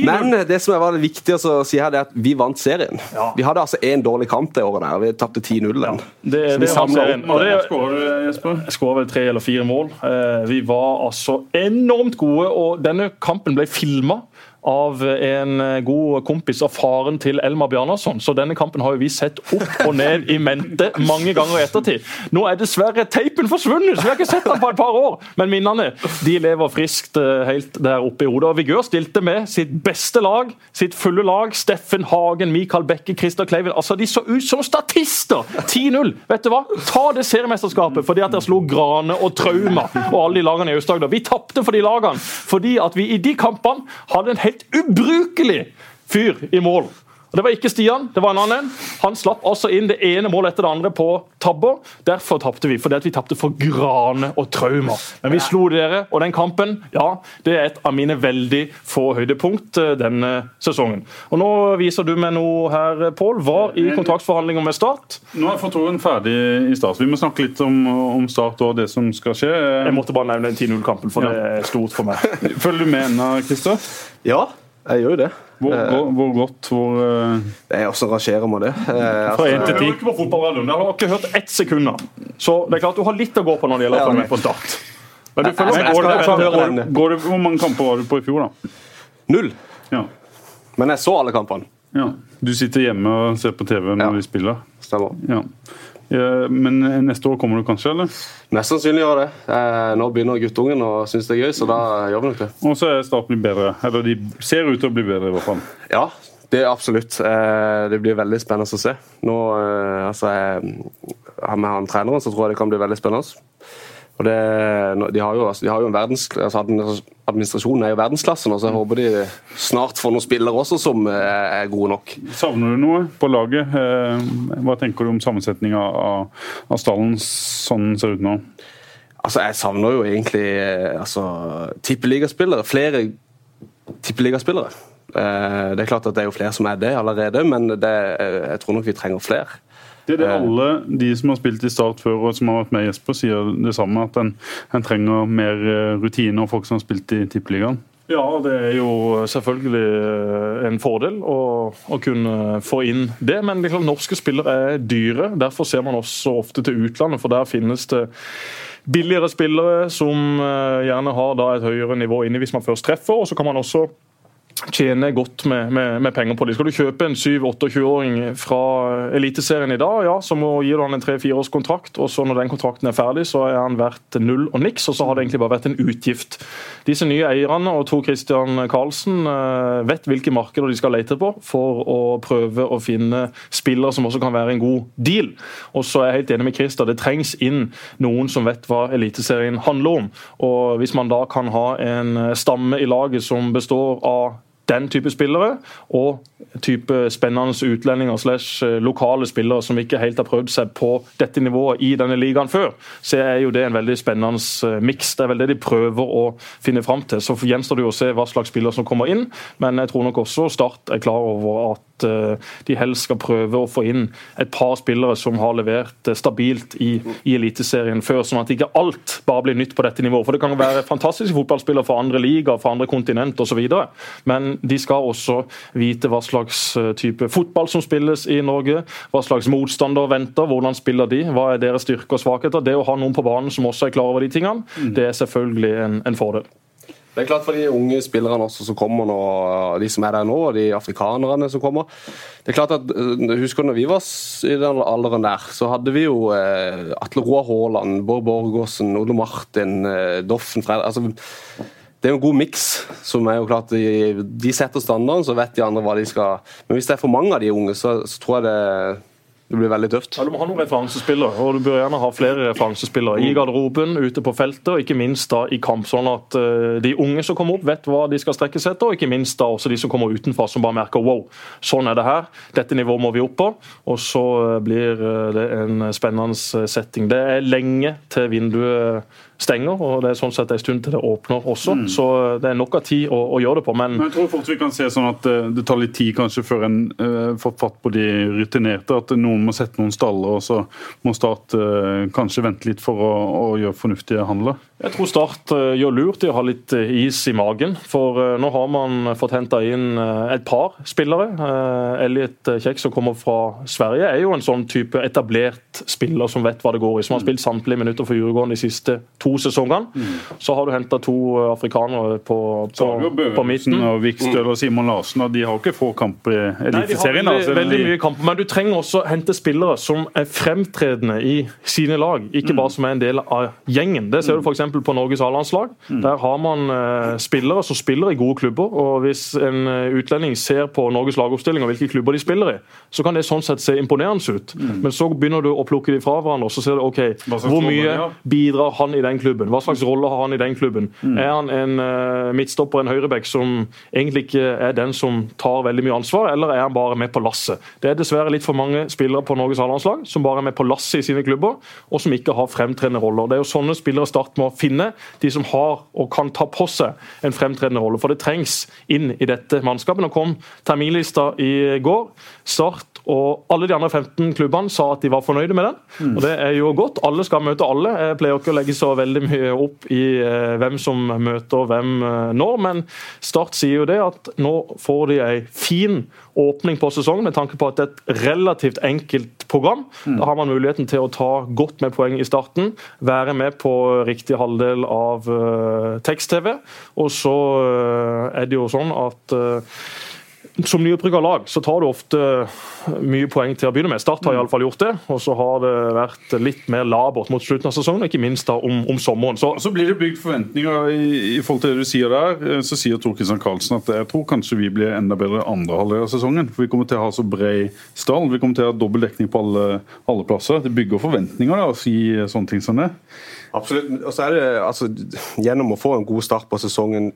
Men det som var det viktig å si her, det er at vi vant serien. Ja. Vi hadde altså én dårlig kamp det året, der, vi tapte 10-0. Ja. Det, det serien. Og det skåra vel tre eller fire mål. Eh, vi var altså enormt gode, og denne kampen ble filma av en god kompis av faren til Elmar Bjarnason. Så denne kampen har jo vi sett opp og ned i mente mange ganger i ettertid. Nå er dessverre teipen forsvunnet, så vi har ikke sett den på et par år. Men minnene de lever friskt eh, helt der oppe i hodet. Og Vigør stilte med sitt beste lag, sitt fulle lag. Steffen Hagen, Mikael Bekke, Christer Kleiven. Altså, De så ut som statister! 10-0. Vet du hva? Ta det seriemesterskapet fordi at dere slo Grane og Trauma og alle de lagene i Aust-Agder. Vi tapte for de lagene fordi at vi i de kampene hadde en helt helt ubrukelig fyr i mål. Og Det var ikke Stian, det var en annen. Han slapp altså inn det ene målet etter det andre på tabber. Derfor tapte vi, fordi vi tapte for Grane og Trauma. Men vi slo dere, og den kampen ja, det er et av mine veldig få høydepunkt eh, denne sesongen. Og Nå viser du meg noe her, Pål. Var i kontraktsforhandlinger med Start. Nå er Fortroen ferdig i Start. Vi må snakke litt om, om Start og det som skal skje. Jeg måtte bare nevne den 10-0-kampen, for ja. det er stort for meg. (laughs) Følger du med ennå, Christer? Ja, jeg gjør jo det. Hvor, eh, hvor, hvor godt? Hvor uh... Jeg også rangerer med det. Eh, Fra 1 til 10. ikke på fotballradioen. Jeg har ikke hørt ett sekund. Så det er klart du har litt å gå på når det gjelder å med på start. Men du følger med. Går, går, går, hvor mange kamper var du på i fjor, da? Null. Ja. Men jeg så alle kampene. Ja. Du sitter hjemme og ser på TV når ja. vi spiller? Stemmer. Ja. Men neste år kommer du kanskje, eller? Mest sannsynlig gjør det. Eh, nå begynner guttungen å synes det er gøy, så da gjør vi nok det. Og så er Start blitt bedre. Eller de ser ut til å bli bedre, i hvert fall. Ja, det er absolutt. Eh, det blir veldig spennende å se. Nå, eh, altså, Med han treneren så tror jeg det kan bli veldig spennende. Og det, de, har jo, altså, de har jo en verdens, altså Administrasjonen er jo verdensklasse nå, så jeg håper de snart får noen spillere også som er gode nok. Savner du noe på laget? Eh, hva tenker du om sammensetninga av, av stallen sånn den ser ut nå? Altså, Jeg savner jo egentlig eh, altså, tippeligaspillere. Flere tippeligaspillere. Eh, det er klart at det er jo flere som er det allerede, men det, jeg tror nok vi trenger flere. Det er det eh. alle de som har spilt i Start før og som har vært med Jesper, sier det samme. At en, en trenger mer eh, rutine og folk som har spilt i Tippeligaen. Ja, det er jo selvfølgelig eh, en fordel å, å kunne få inn det. Men liksom, norske spillere er dyre. Derfor ser man også ofte til utlandet, for der finnes det billigere spillere som gjerne har et høyere nivå inne hvis man først treffer. og så kan man også tjener godt med, med, med, penger på det. Skal du kjøpe en 7-28-åring fra Eliteserien i dag, ja, så må du han en tre-fire års kontrakt, og så når den kontrakten er ferdig, så er han verdt null og niks, og så har det egentlig bare vært en utgift. Disse nye eierne og Tor Christian Karlsen eh, vet hvilke markeder de skal lete på for å prøve å finne spillere som også kan være en god deal. Og så er jeg helt enig med Christer, det trengs inn noen som vet hva Eliteserien handler om. Og hvis man da kan ha en stamme i laget som består av den type spillere, og type spennende utlendinger slash eh, lokale spillere som ikke helt har prøvd seg på dette nivået i denne ligaen før, så er jo det en veldig spennende eh, miks. Det er vel det de prøver å finne fram til. Så gjenstår det jo å se hva slags spillere som kommer inn, men jeg tror nok også Start er klar over at eh, de helst skal prøve å få inn et par spillere som har levert stabilt i, i Eliteserien før, sånn at ikke alt bare blir nytt på dette nivået. For det kan være fantastiske fotballspillere fra andre ligaer, fra andre kontinent osv., men de skal også vite hva slags eh, type fotball som spilles i Norge, hva slags motstander venter, hvordan spiller de, hva er deres styrker og svakheter. Det å ha noen på banen som også er klar over de tingene, mm. det er selvfølgelig en, en fordel. Det er klart for de unge spillerne også som kommer nå, de som er der nå, og de afrikanerne som kommer. Det er klart at, eh, Husker når vi var i den alderen der, så hadde vi jo eh, Atle Roar Haaland, Bård Borgåsen, Ole Martin, eh, Doffen Fred altså, Det er jo en god miks. som er jo klart de, de setter standarden, så vet de andre hva de skal Men hvis det er for mange av de unge, så, så tror jeg det det blir veldig tøft. Ja, Du må ha noen referansespillere, og du bør gjerne ha flere referansespillere i garderoben, ute på feltet og ikke minst da i kamp. Sånn at uh, de unge som kommer opp, vet hva de skal strekke seg etter, og ikke minst da også de som kommer utenfra som bare merker wow, sånn er det her, dette nivået må vi opp på. Og så uh, blir uh, det en spennende setting. Det er lenge til vinduet stenger, og det er sånn sett en stund til det åpner også. Mm. Så det er nok av tid å, å gjøre det på. Men... men, jeg tror fort vi kan se sånn at det tar litt tid kanskje før en uh, får fatt på de rutinerte. At noen må sette noen staller, og så må Start uh, kanskje vente litt for å, å gjøre fornuftige handler. Jeg tror Start uh, gjør lurt i å ha litt is i magen. For nå har man fått henta inn et par spillere. Elliot Kjekk som kommer fra Sverige, er jo en sånn type etablert spiller som vet hva det går i. Som har spilt samtlige minutter for Djurgården de siste to sesongene. Mm. Så har du henta to eh, afrikanere på, på, på midten. og Vikstøl og Simon Larsen, og de har ikke få kamper i Eliteserien. Veldig, altså, veldig mye kamper, men du trenger også hente spillere som er fremtredende i sine lag, ikke mm. bare som er en del av gjengen. Det ser du f.eks. på Norges A-landslag. Mm. Der har man uh, spillere som spiller i gode klubber. og Hvis en uh, utlending ser på Norges lagoppstilling og hvilke klubber de spiller i, så kan det sånn sett se imponerende ut. Mm. Men så begynner du å plukke de fra hverandre, og så ser du ok, hvor mye bidrar han i den klubben? Hva slags rolle har han i den klubben? Mm. Er han en uh, midtstopper, en høyreback, som egentlig ikke er den som tar veldig mye ansvar, eller er han bare med på lasset? Det er dessverre litt for mange spillere på Norges A-landslag som bare er med på lasset i sine klubber, og som ikke har fremtredende roller. Det er jo sånne spillere Start må finne, de som har og kan ta på seg en fremtredende rolle. For det trengs inn i dette mannskapet. Nå kom terminlista i går. Start og alle de andre 15 klubbene sa at de var fornøyde med den. Mm. Og det er jo godt. Alle skal møte alle. Jeg pleier ikke å legge så veldig mye opp i eh, hvem som møter hvem nå. når, men Start sier jo det at nå får de ei fin åpning på sesongen med tanke på at det er et relativt enkelt program. Mm. Da har man muligheten til å ta godt med poeng i starten, være med på riktig halvdel av uh, tekst-TV, og så er det jo sånn at som nyopprykka lag så tar du ofte mye poeng til å begynne med. Start har i alle fall gjort det, og så har det vært litt mer labert mot slutten av sesongen, ikke minst da om, om sommeren. Så, så, blir det bygd forventninger i, i, forhold til det du sier der. Så sier Tor Kristian Karlsen at jeg tror kanskje vi blir enda bedre andre halvdel av sesongen. For vi kommer til å ha så bred stall. Vi kommer til å ha dobbel dekning på alle, alle plasser. Det bygger forventninger da, å si sånne ting som det. Absolutt. Og så er det altså, Gjennom å få en god start på sesongen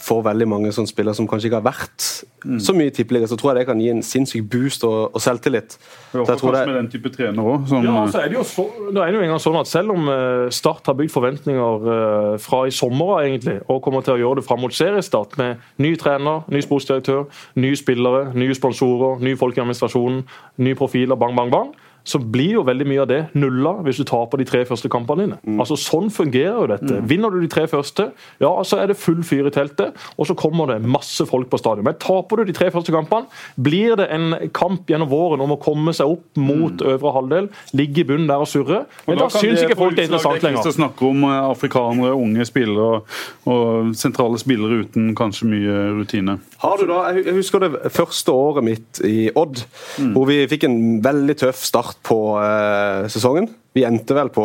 for veldig mange sånne spillere som kanskje ikke har vært mm. så mye tippeliga, så tror jeg det kan gi en sinnssyk boost og, og selvtillit. Ja, så kanskje det... med den type trener også, Som... Ja, altså er det, jo så, det er jo en gang sånn at Selv om eh, Start har bygd forventninger eh, fra i sommer egentlig, og kommer til å gjøre det fram mot seriestart med ny trener, ny sportsdirektør, nye spillere, nye sponsorer, nye folk i administrasjonen, nye profiler, bang, bang, bang så blir jo veldig mye av det nulla hvis du taper de tre første kampene dine. Mm. Altså Sånn fungerer jo dette. Mm. Vinner du de tre første, ja, så er det full fyr i teltet, og så kommer det masse folk på stadion. Men taper du de tre første kampene, blir det en kamp gjennom våren om å komme seg opp mot mm. øvre halvdel, ligge i bunnen der og surre. Men og da, da syns ikke folk det er interessant lenger. å snakke om eh, afrikanere, unge spillere og sentrale spillere uten kanskje mye rutine. Har du da, Jeg husker det første året mitt i Odd, mm. hvor vi fikk en veldig tøff start på eh, sesongen. Vi endte vel på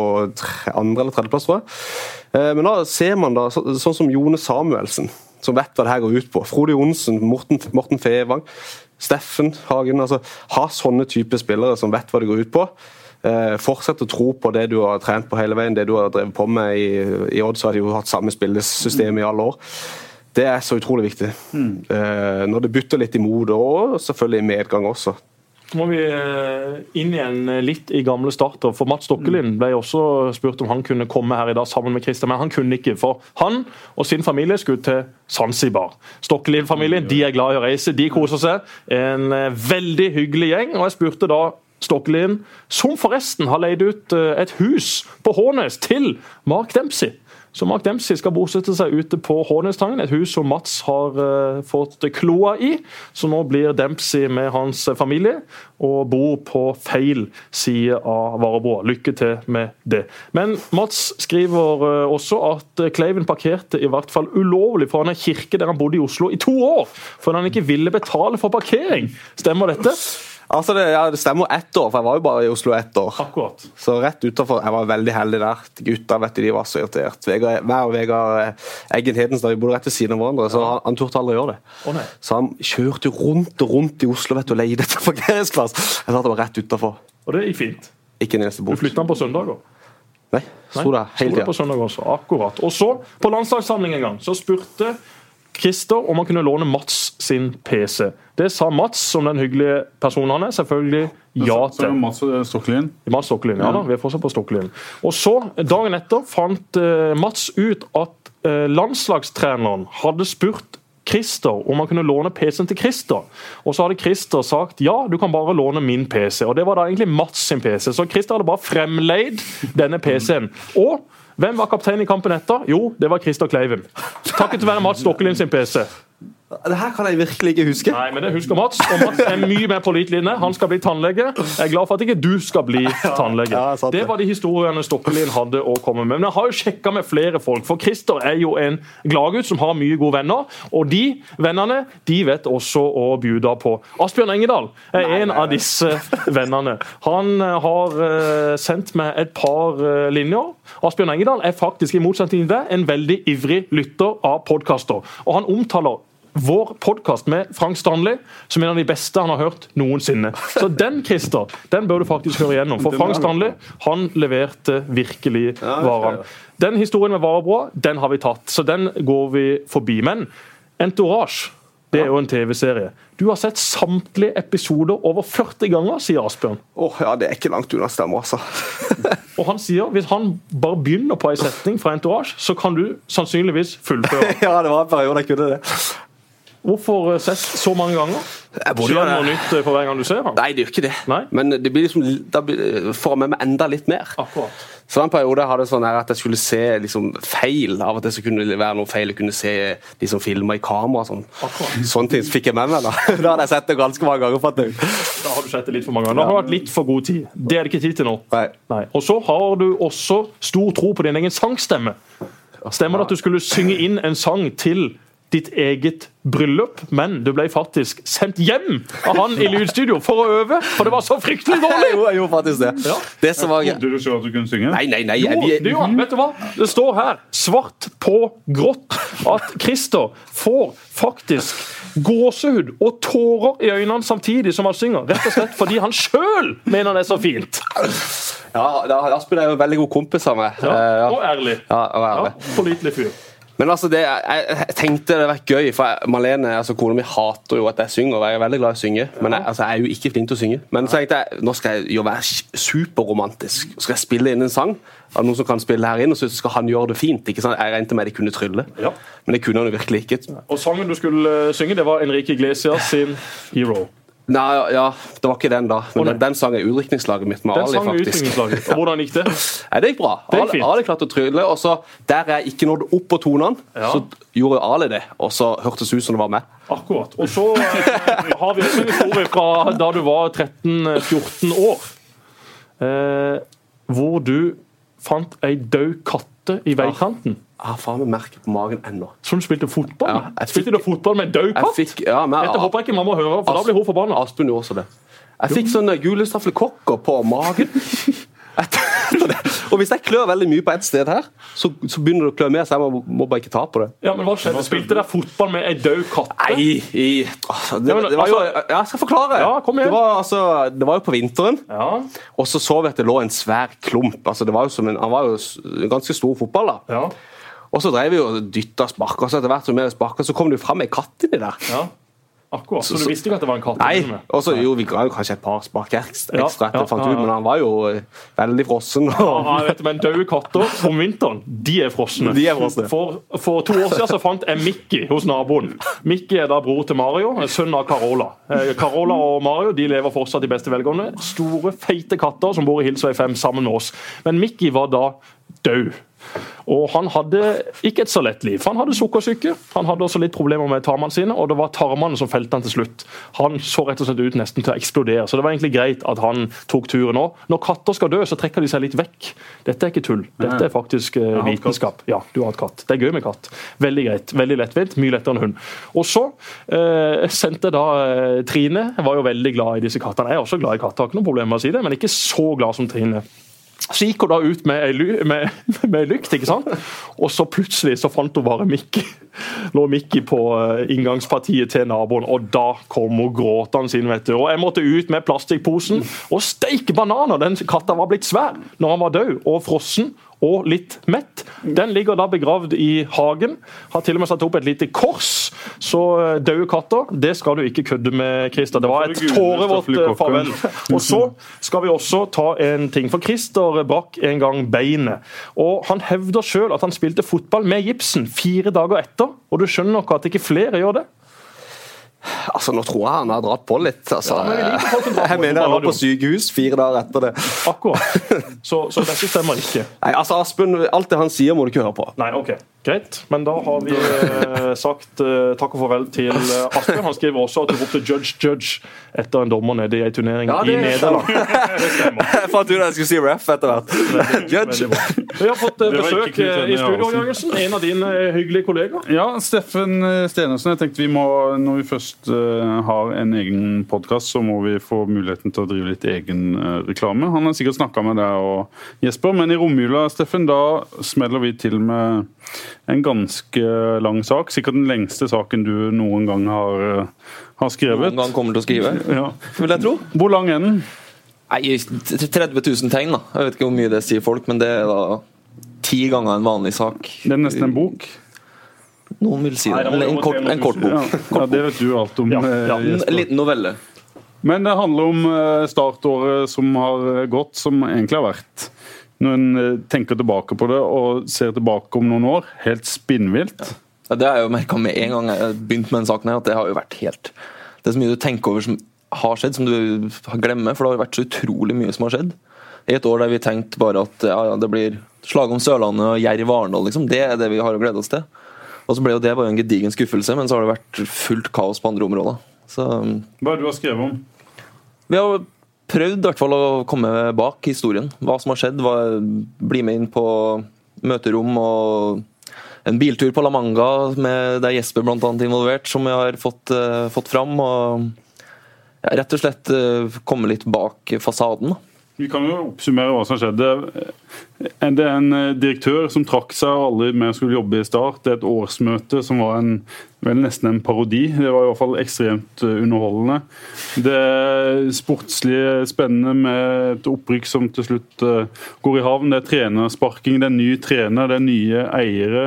andre- eller tredjeplass, tror jeg. Eh, men da ser man da så, sånn som Jone Samuelsen, som vet hva det her går ut på. Frode Johnsen, Morten, Morten Fevang, Steffen Hagen. altså Ha sånne type spillere som vet hva det går ut på. Eh, fortsett å tro på det du har trent på hele veien, det du har drevet på med i, i Odd. Så har de jo hatt samme spillesystem i alle år. Det er så utrolig viktig. Mm. Eh, når det butter litt imot, og selvfølgelig i medgang også. Så må vi eh, inn igjen eh, litt i gamle starter. For Mats Stokkelin ble også spurt om han kunne komme her i dag sammen med Christian, men han kunne ikke. For han og sin familie skulle til Zanzibar. Stokkelin-familien de er glad i å reise, de koser seg. En eh, veldig hyggelig gjeng. og Jeg spurte da Stokkelin, som forresten har leid ut et hus på Hånes til Mark Dempsey. Så Mark Dempsey skal bosette seg ute på Hånestangen, et hus som Mats har uh, fått kloa i. Så nå blir Dempsey med hans familie og bor på feil side av Varebroa. Lykke til med det. Men Mats skriver uh, også at Kleiven parkerte i hvert fall ulovlig foran en kirke der han bodde i Oslo i to år, fordi han ikke ville betale for parkering. Stemmer dette? Altså det, ja, det, stemmer ett år, for jeg var jo bare i Oslo ett år. Akkurat. Så rett utenfor, Jeg var veldig heldig der. Gutta vet du, de var så irritert. Vegard, og Vegard eh, Eggen Hedenstad vi bodde rett ved siden av hverandre, så han, han turte aldri å gjøre det. Oh, så han kjørte rundt og rundt i Oslo vet du, og leide etter parkeringsplass. Jeg satt bare rett utenfor. Og det gikk fint? Ikke en eneste bot. Du flytta han på søndager? Nei, sto der hele tida. Akkurat. Og så, på landslagssamling en gang, så spurte Christer om han kunne låne Mats sin PC. Det sa Mats, som den hyggelige personen han er, selvfølgelig ja til. Så Mats Stokkelien? Mats Stokkelien, ja da, vi er fortsatt på Stokkelien. Og så, dagen etter, fant uh, Mats ut at uh, landslagstreneren hadde spurt Christer om han kunne låne PC-en til Christer. Og så hadde Christer sagt ja, du kan bare låne min PC. Og det var da egentlig Mats sin PC. Så Christer hadde bare fremleid denne PC-en. Og hvem var kaptein i kampen etter? Jo, det var Christer Kleiven. Takket være Mats Stokkelin sin PC. Det her kan jeg virkelig ikke huske. Nei, men det husker Mats. Og Mats er mye mer pålitelig. Han skal bli tannlege. Jeg er glad for at ikke du skal bli (laughs) tannlege. Det var de historiene Stokkelin hadde å komme med. Men jeg har jo sjekka med flere folk, for Christer er jo en gladgutt som har mye gode venner. Og de vennene de vet også å bjuda på. Asbjørn Engedal er en av disse vennene. Han eh, har uh, sendt meg et par uh, linjer. Asbjørn Engedal er faktisk, i motsetning til deg, en veldig ivrig lytter av podkaster. Og han omtaler vår podkast med Frank Stanley som er en av de beste han har hørt noensinne. Så den Christer, den bør du faktisk høre igjennom. For Frank Stanley han leverte virkelig varene. Den historien med Varebrå den har vi tatt, så den går vi forbi. Men Entourage det er jo en TV-serie. Du har sett samtlige episoder over 40 ganger, sier Asbjørn. Oh, ja, Det er ikke langt unna stemmer, altså. (laughs) og han sier hvis han bare begynner på en setning fra Entourage, så kan du sannsynligvis fullføre. (laughs) ja, det var en periode jeg kunne det. Hvorfor eh, ses så mange ganger? Skjer det noe nytt for hver gang du ser ham? Nei, det gjør ikke det. Nei? Men det blir liksom, da får jeg med meg enda litt mer. Akkurat. Så en periode hadde jeg sånn at jeg skulle se liksom, feil. Av at det kunne være noe feil. Jeg kunne se de som filma i kamera. Sånn. Sånne ting fikk jeg med meg. Da (laughs) Da hadde jeg sett det ganske mange ganger. For Da har du sett det litt for mange ganger. Da har du hatt litt for god tid. Det er det ikke tid til nå. Nei. Nei. Og så har du også stor tro på din egen sangstemme. Stemmer det at du skulle synge inn en sang til ditt eget bryllup, men du ble faktisk sendt hjem av han i lydstudio for å øve, for det var så fryktelig dårlig! (laughs) jo, jeg gjorde faktisk det. Ja. Det som var Trodde du selv at du kunne synge? Nei, nei, nei. Jo, det, jo, vet du hva? Det står her, svart på grått, at Christer får faktisk gåsehud og tårer i øynene samtidig som han synger. Rett og slett fordi han sjøl mener det er så fint. Ja, Asbjørn er jo en veldig god kompis av meg. Ja, eh, og ærlig. Ja, og ærlig. Ja, Pålitelig fyr. Men altså, det, jeg, jeg, tenkte det hadde vært gøy, for Malene, altså kona mi, hater jo at jeg synger. og Jeg er veldig glad i å synge, men jeg, altså, jeg er jo ikke flink til å synge. Men så tenkte jeg nå skal jeg jo være superromantisk. Skal jeg spille inn en sang? Er det noen som kan spille her inn, og så skal han gjøre det fint? ikke sant? Jeg regnet med de kunne trylle, ja. men det kunne han jo virkelig ikke. Og sangen du skulle synge, det var Enrique Iglesias sin 'Hero'. Nei, ja, Det var ikke den, da. Men den, den sang er utdrikningslaget mitt med den Ali. faktisk. Og Hvordan gikk det? (laughs) Nei, Det gikk bra. Det gikk Ali, Ali klarte å trylle. og så Der jeg ikke nådde opp på tonene, ja. så gjorde Ali det. Og så hørtes ut som det var meg. Akkurat. Og så eh, har vi også en historie fra da du var 13-14 år. Eh, hvor du fant ei død katte i veikanten. Jeg har faen meg merket på magen ennå. Som spilte fotball? Ja, spilte du fotball med en død katt? Fikk, ja, men, Dette håper jeg ikke mamma hører, for As, da blir hun forbanna. Aspen gjorde også det. Jeg fikk sånne gule staflekokker på magen. (laughs) og hvis jeg klør veldig mye på ett sted her, så, så, begynner det å klø mer, så jeg må, må, bare ikke ta på det. Ja, men hva skjedde? Spilte dere fotball med ei død katt? Nei, i, det, det, var jo altså- Jeg skal forklare. Ja, kom igjen. Det var, altså, det var jo på vinteren, ja. og så så vi at det lå en svær klump. Altså, det var jo som en, han var jo en ganske stor fotball. da. Ja. Og så drev vi og dytta og sparka, så etter hvert som vi sparka, så kom det jo fram ei katt inni der. Ja. Akkurat, Så, så du visste ikke at det var en katt? Nei. Og så jo, vi ga jo kanskje et par spark ekstra, ja, etter ja, fant ut, men han var jo eh, veldig frossen. Og... Ja, vet, men døde katter om vinteren, de er frosne. De er frosne. For, for, to år siden så fant jeg Mickey hos naboen. Mickey er da bror til Mario, sønn av Carola. Eh, Carola og Mario de lever fortsatt i beste velgående. Store, feite katter som bor i Hilsvei 5 sammen med oss. Men Mickey var da død. Og han hadde ikke et så lett liv. Han hadde sukkersyke, han hadde også litt problemer med tarmene sine, og det var tarmene som felte han til slutt. Han så rett og slett ut nesten til å eksplodere, så det var egentlig greit at han tok turen òg. Når katter skal dø, så trekker de seg litt vekk. Dette er ikke tull, dette er faktisk uh, vitenskap. Ja, du har hatt katt. Det er gøy med katt. Veldig greit, veldig lettvint, mye lettere enn hund. Og så uh, sendte da uh, Trine, var jo veldig glad i disse kattene. Jeg er også glad i katter, har ikke noe problem med å si det, men ikke så glad som Trine. Så gikk hun da ut med ei, lykt, ikke sant? og så plutselig så fant hun bare Mikki. Lå Mikki på eh, inngangspartiet til naboen, og da kom hun gråtende inn. vet du. Og Jeg måtte ut med plastikkposen og steike bananer! Den katta var blitt svær når han var død og frossen og litt mett. Den ligger da begravd i hagen. Har til og med satt opp et lite kors. Så eh, døde katter, det skal du ikke kødde med, Christer. Det var et tårevått eh, farvel. Og så skal vi også ta en ting. For Christer brakk en gang beinet. Og han hevder sjøl at han spilte fotball med gipsen fire dager etter. Og du skjønner nok at ikke flere gjør det? Altså, Nå tror jeg han har dratt på litt. altså. Ja, men jeg mener han var på sykehus fire dager etter det. Akkurat. (laughs) Så, så dette stemmer ikke? Nei, altså Aspen, Alt det han sier, må du ikke høre på. Nei, ok. Greit, men da har vi eh, sagt eh, takk og farvel til eh, Asbjørn. Han skriver også at du ropte 'judge, judge' etter en dommer nede i ei turnering ja, i Nederland. (laughs) Det stemmer. Jeg fant ut at jeg skulle si ref etter hvert. Judge. Vi har fått eh, besøk i studio, Jørgensen. En av dine hyggelige kollegaer. Ja, Steffen Stenersen. Jeg tenkte vi må, Når vi først har en egen podkast, så må vi få muligheten til å drive litt egen reklame. Han har sikkert snakka med deg og Jesper, men i romjula, Steffen, da smeller vi til med en ganske lang sak. Sikkert den lengste saken du noen gang har, eh, har skrevet. Noen gang kommer til å skrive, ja. vil jeg tro. Hvor lang er den? Nei, 30 000 tegn. da. Jeg vet ikke hvor mye det sier folk, men det er da ti ganger en vanlig sak. Det er nesten en bok? Noen vil si det. En kort, en kort bok. Ja. ja, Det vet du alt om. Ja, ja. Eh, en liten novelle. Men det handler om eh, startåret som har gått, som egentlig har vært når en eh, tenker tilbake på det og ser tilbake om noen år, helt spinnvilt. Ja. Det har jeg jo merka med en gang jeg begynte med den saken, her, at det har jo vært helt Det er så mye du tenker over som har skjedd, som du glemmer, for det har vært så utrolig mye som har skjedd. I et år der vi tenkte bare at ja, det blir slag om Sørlandet og Jerv Arendal, liksom. Det er det vi har å glede oss til. Og så ble jo det bare en gedigen skuffelse, men så har det vært fullt kaos på andre områder. Så, Hva er det du har skrevet om? Vi har prøvd i hvert fall å komme bak historien. Hva som har skjedd. Hva, bli med inn på møterom og en biltur på La Manga med der Jesper annet involvert, som vi har fått, uh, fått fram. og ja, Rett og slett uh, komme litt bak fasaden. Vi kan jo oppsummere hva som skjedde. Det er en eh, direktør som trakk seg og aldri mer skulle jobbe i Start. Det er et årsmøte som var en, vel nesten en parodi. Det var i hvert fall ekstremt eh, underholdende. Det er sportslig spennende med et opprykk som til slutt eh, går i havn. Det er trenersparking, det er ny trener, det er nye eiere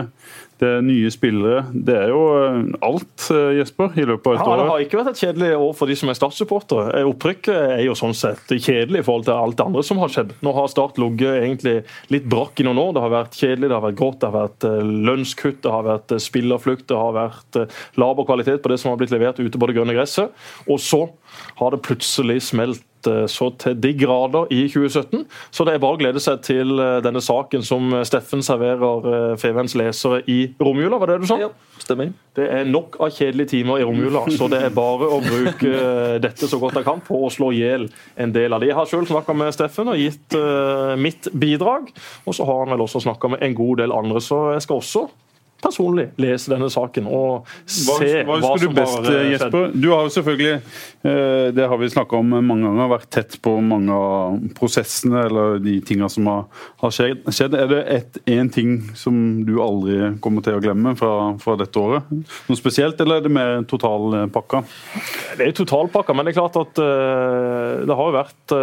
det er nye spillere. Det er jo eh, alt, eh, Jesper, i løpet av et ja, år. Det har ikke vært et kjedelig år for de som er Start-supportere. Eh, opprykket er jo sånn sett kjedelig i forhold til alt det andre som har skjedd. Nå har Start ligget egentlig litt brakk i noen år. Det har vært kjedelig, det har vært grått, det har vært lønnskutt, det har vært spillerflukt, det har vært laber kvalitet på det som har blitt levert ute på det grønne gresset. Og så har det plutselig smelt så til de grader i 2017. Så det er bare å glede seg til eh, denne saken som Steffen serverer eh, Feven's lesere i romjula, var det du sa? Ja, stemmer. Det er nok av kjedelige timer i romjula, så det er bare å bruke dette så godt jeg kan på å slå i hjel en del av de. Jeg har selv snakka med Steffen og gitt mitt bidrag, og så har han vel også snakka med en god del andre, så jeg skal også personlig lese denne saken og se hva, hva, hva som best, har skjedd. Jesper? Du har jo selvfølgelig, eh, det har vi snakka om mange ganger, vært tett på mange av prosessene eller de tingene som har, har skjedd. Er det én ting som du aldri kommer til å glemme fra, fra, dette året? Noe spesielt, eller er det mer totalpakka? Det er totalpakka, men det er klart at uh, det har jo vært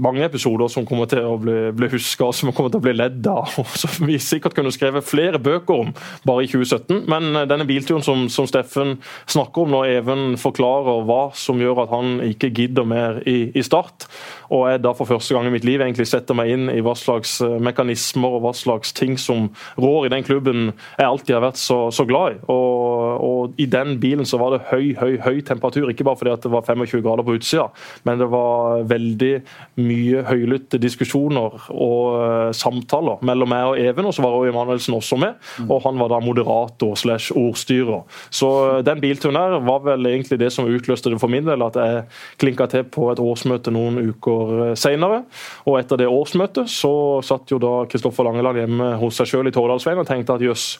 mange episoder som kommer til å bli, bli huska, som kommer til å bli ledd av, (laughs) og som vi sikkert kunne skrevet flere bøker bøker om bare i 2017. Men denne bilturen som, som Steffen snakker om når Even forklarer hva som gjør at han ikke gidder mer i, i Start, og jeg da for første gang i mitt liv egentlig setter meg inn i hva slags mekanismer og hva slags ting som rår i den klubben jeg alltid har vært så, så glad i. Og, og, I den bilen så var det høy høy, høy temperatur, ikke bare fordi at det var 25 grader på utsida, men det var veldig mye høylytte diskusjoner og uh, samtaler mellom meg og Even. og Så var Roy Emanuelsen også med, og han var da moderator slash ordstyrer. Så uh, den bilturen her var vel egentlig det som utløste det for min del, at jeg klinka til på et årsmøte noen uker uh, seinere. Og etter det årsmøtet så satt jo da Kristoffer Langeland hjemme hos seg sjøl i Tårdalsveien og tenkte at jøss,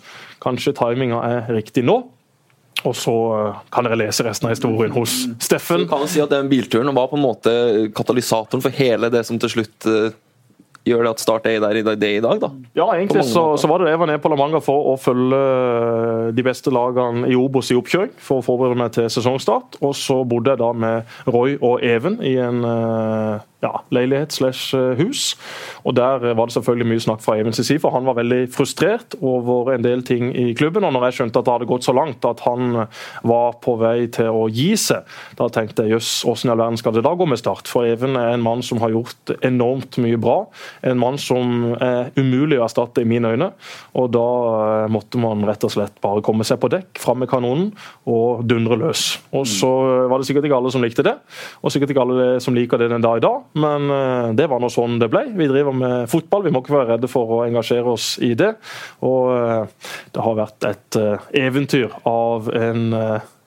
kanskje timinga er riktig nå. Og så eh, kan dere lese resten av historien hos Steffen. Så kan si at Den bilturen var på en måte katalysatoren for hele det som til slutt eh, gjør det at Start er der i det i dag, da? Ja, egentlig så, så, var det det jeg var nede på La Manga for å følge eh, de beste lagene i Obos i oppkjøring, for å forberede meg til sesongstart. Og så bodde jeg da med Roy og Even i en ja, leilighet slash eh, hus. Og Der var det selvfølgelig mye snakk fra Evens side, for han var veldig frustrert over en del ting i klubben. og når jeg skjønte at det hadde gått så langt at han var på vei til å gi seg, da tenkte jeg jøss, hvordan i all verden skal det da gå med Start? For Even er en mann som har gjort enormt mye bra. En mann som er umulig å erstatte i mine øyne. Og da eh, måtte man rett og slett bare komme seg på dekk, fram med kanonen og dundre løs. Og så var det sikkert ikke alle som likte det, og sikkert ikke alle som liker det den dag i dag. Men eh, det var nå sånn det ble. Vi driver med fotball, vi må ikke være redde for å engasjere oss i det. Og eh, det har vært et eh, eventyr av en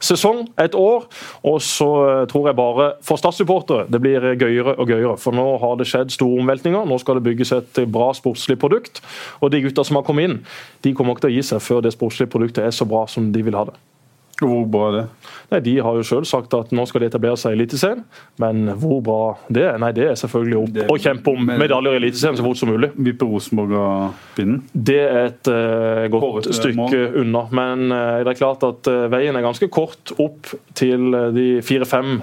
sesong, et år. Og så tror jeg bare for Stad-supportere det blir gøyere og gøyere. For nå har det skjedd store omveltninger. Nå skal det bygges et bra sportslig produkt. Og de gutta som har kommet inn, de kommer ikke til å gi seg før det sportslige produktet er så bra som de vil ha det. Hvor bra er det? Nei, De har jo selv sagt at nå skal de etablere seg i Eliteserien, men hvor bra det er? Nei, det er selvfølgelig opp det, å kjempe om medaljer i Eliteserien så fort som mulig. Vipper Rosenborg av pinnen? Det er et uh, godt stykke mål. unna. Men uh, det er klart at uh, veien er ganske kort opp til de fire-fem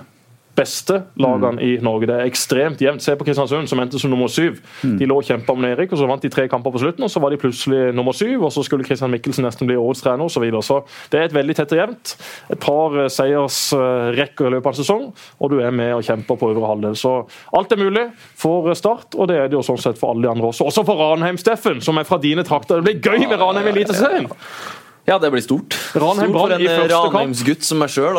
beste lagene mm. i Norge. Det er ekstremt jevnt. Se på Kristiansund, som endte som nummer syv. Mm. De lå og kjempa om nedrykk, og så vant de tre kamper på slutten, og så var de plutselig nummer syv, og så skulle Kristian Mikkelsen nesten bli årets trener osv. Så, videre. så det er et veldig tett og jevnt. Et par eh, seiersrekker i løpet av en sesong, og du er med og kjemper på øvre halvdel. Så alt er mulig for Start, og det er det jo sånn sett for alle de andre også. Også for Ranheim, Steffen, som er fra dine trakter. Det blir gøy med Ranheim i Eliteserien! Ja, det blir stort. Ranheim stort for en eh, Ranheimsgutt som meg sjøl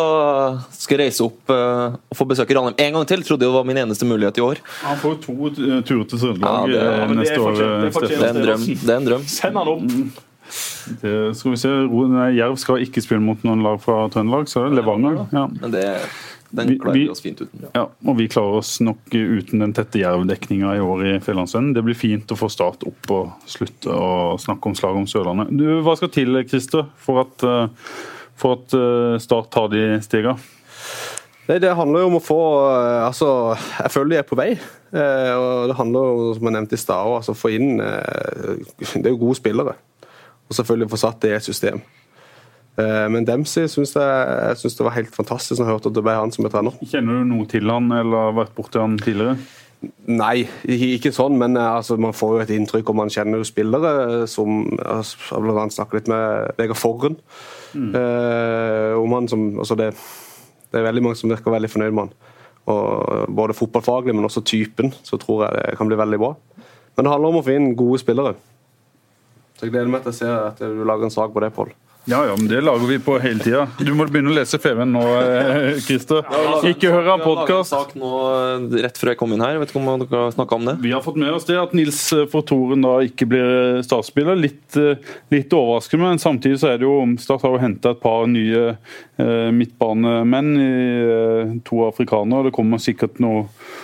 skal reise opp uh, og få besøke Ranheim en gang til. Trodde det var min eneste mulighet i år. Han får to turer til Trøndelag ja, ja, neste år. Det, er en drøm. Det er en drøm. Send han opp. Mm. Det skal vi se. Jerv skal ikke spille mot noen lag fra Trøndelag, så er det Levanger. Ja. Men det den klarer vi, oss fint uten. Ja. og vi klarer oss nok uten den tette jervdekninga i år i Fjellandsvennen. Det blir fint å få Start opp og slutte å snakke om slaget om Sørlandet. Du, hva skal til, Christer, for at, eh, for at eh, Start tar de stegene? Nei, Det handler jo om å få eh, altså, Jeg føler de er på vei. og Det handler jo, som jeg nevnte i stad, altså få inn Det er jo gode spillere. Og selvfølgelig få satt det i et system. Eh, men Dempsey syns jeg, synes det var helt fantastisk når jeg hørte at det ble han som er trener. Kjenner du noe til han, eller har vært borti han tidligere? Nei, ikke sånn, men eh, altså, man får jo et inntrykk om man kjenner jo spillere som altså, Blant annet snakket litt med Vegard Forren. Mm. Eh, om han som, altså det, det, er veldig mange som virker veldig fornøyd med han. Og både fotballfaglig, men også typen, så tror jeg det kan bli veldig bra. Men det handler om å få inn gode spillere. Så Jeg gleder meg til å se at du lager en sak på det, Pål. Ja, ja, men det lager vi på hele tida. Du må begynne å lese FVN nå, eh, Christer. Ikke høre podkast. sak eh, rett før jeg kom inn her. Vet ikke om dere har snakka om det? Vi har fått med oss det, at Nils eh, Fortoren da ikke blir startspiller. Litt, litt overraskende, men samtidig så er det jo Start har henta et par nye midtbanemenn i to afrikanere. Det kommer sikkert noe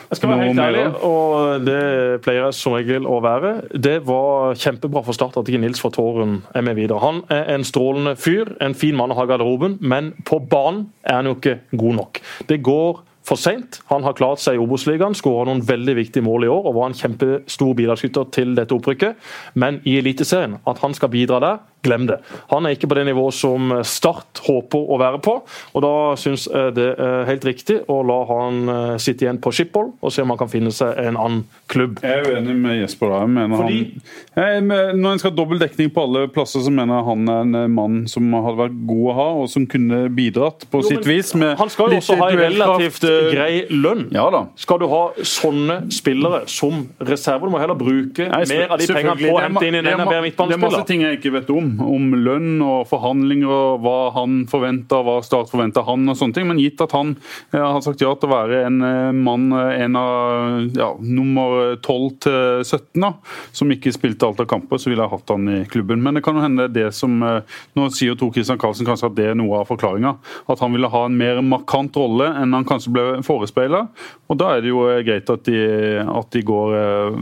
Jeg skal være helt ærlig, og det pleier jeg som regel å være. Det var kjempebra for Start at ikke Nils Fortoren er med videre. Han er en strålende fyr, en fin mann å ha i garderoben, men på banen er han jo ikke god nok. Det går for seint. Han har klart seg i Obos-ligaen, skåra noen veldig viktige mål i år og var en kjempestor bidragsyter til dette opprykket. Men i Eliteserien, at han skal bidra der, glem det. Han er ikke på det nivået som Start håper å være på, og da syns jeg det er helt riktig å la han eh, sitte igjen på Schiphol og se om han kan finne seg en annen klubb. Jeg er uenig med Jesper. Jeg mener Fordi... han, jeg, når en skal ha dobbel dekning på alle plasser, så mener jeg han er en eh, mann som hadde vært god å ha, og som kunne bidratt på jo, sitt vis. han skal jo også ha en relativt grei lønn. Ja. Skal du ha sånne spillere som reserve, du må heller bruke Nei, mer av de pengene på å hente inn en NRB midtbanespiller. Det er masse ting jeg ikke vet om. Om lønn og forhandlinger og hva han forventer, hva Start forventer han og sånne ting. Men gitt at han ja, har sagt ja til å være en eh, mann, eh, en av ja, nummer 12 til 17, da, som ikke spilte alt av kamper, så ville jeg hatt han i klubben. Men det kan jo hende det som eh, Nå sier Tor Christian Karlsen kanskje at det er noe av forklaringa. At han ville ha en mer markant rolle enn han kanskje ble forespeila. Og da er det jo greit at de, at de går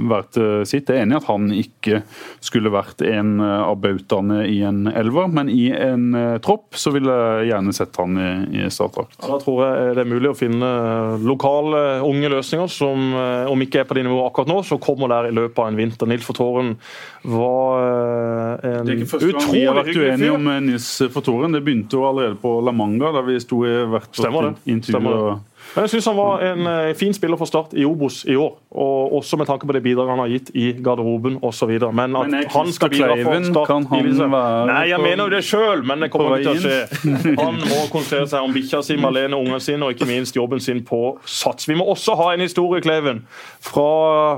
hvert sitt. Jeg er enig i at han ikke skulle vært en av bautaene i en elver, men i en tropp så vil jeg gjerne sett han i, i startdrakt. Ja, da tror jeg det er mulig å finne lokale unge løsninger som om ikke er på det nivået akkurat nå, så kommer der i løpet av en vinter. Nils Fortoren var en utrolig hyggelig fyr. Det er ikke første gang vi har vært uenige om Nils Fortoren. Det begynte jo allerede på La Manga, da vi sto i hvert vårt intervju. Men jeg syns han var en uh, fin spiller for Start i Obos i år. Og også med tanke på det bidraget han har gitt i garderoben osv. Men at men han skal bidra for Start kan han være Nei, jeg mener jo det sjøl, men det kommer ikke til å skje. Han må konsentrere seg om bikkja si, Malene, ungene sine og ikke minst jobben sin på Sats. Vi må også ha en historie, Kleiven, fra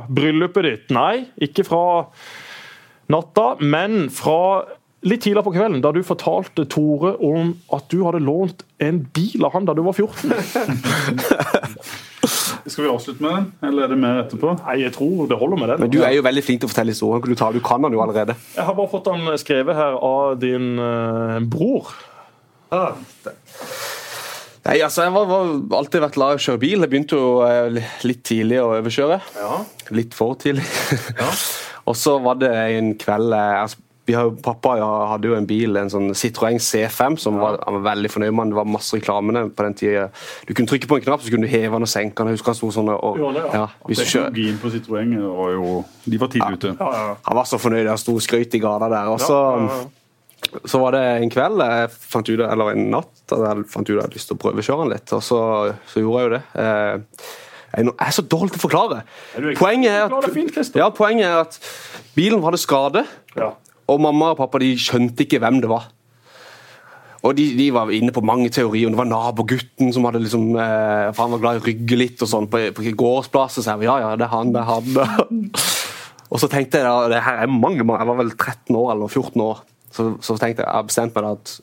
bryllupet ditt. Nei, ikke fra natta, men fra litt tidligere på kvelden, da du fortalte Tore om at du hadde lånt en bil av han da du var 14. (laughs) Skal vi avslutte med den, eller er det mer etterpå? Nei, jeg tror det holder med den. Men Du er jo veldig flink til å fortelle historien. Du, du kan den jo allerede. Jeg har bare fått den skrevet her av din uh, bror. Ah, Nei, altså, Jeg har alltid vært glad i å kjøre bil. Jeg begynte jo uh, litt tidlig å overkjøre. Ja. Litt for tidlig. ja. (laughs) Og så var det en kveld altså, har, pappa hadde jo en bil, en sånn Citroën C5, som var, han var veldig fornøyd med. Det var masse reklamene på den tida. Du kunne trykke på en knapp, så kunne du heve den og senke den. Jeg husker han sto sånn og, ja, det, ja. Ja, Teknologien på Citroën var jo De var tidlig ute. Han var så fornøyd. Han sto og skrøt i gata der. og så... Så var det en kveld, ut, eller en natt, at jeg fant ut at jeg hadde lyst til å prøvekjøre den litt. Og så, så gjorde jeg jo det. Eh, jeg er så dårlig til å forklare. Poenget er, at, ja, poenget er at bilen hadde skade. Ja. Og mamma og pappa de skjønte ikke hvem det var. Og de, de var inne på mange teorier. Det var nabogutten som hadde liksom, eh, for han var glad i å rygge litt. og sånn På, på gårdsplasset Så jeg ja, ja, det er han, det er han. (laughs) og så tenkte jeg da, det her er mange, Jeg var vel 13 år eller 14 år. Så, så tenkte jeg jeg bestemte meg da at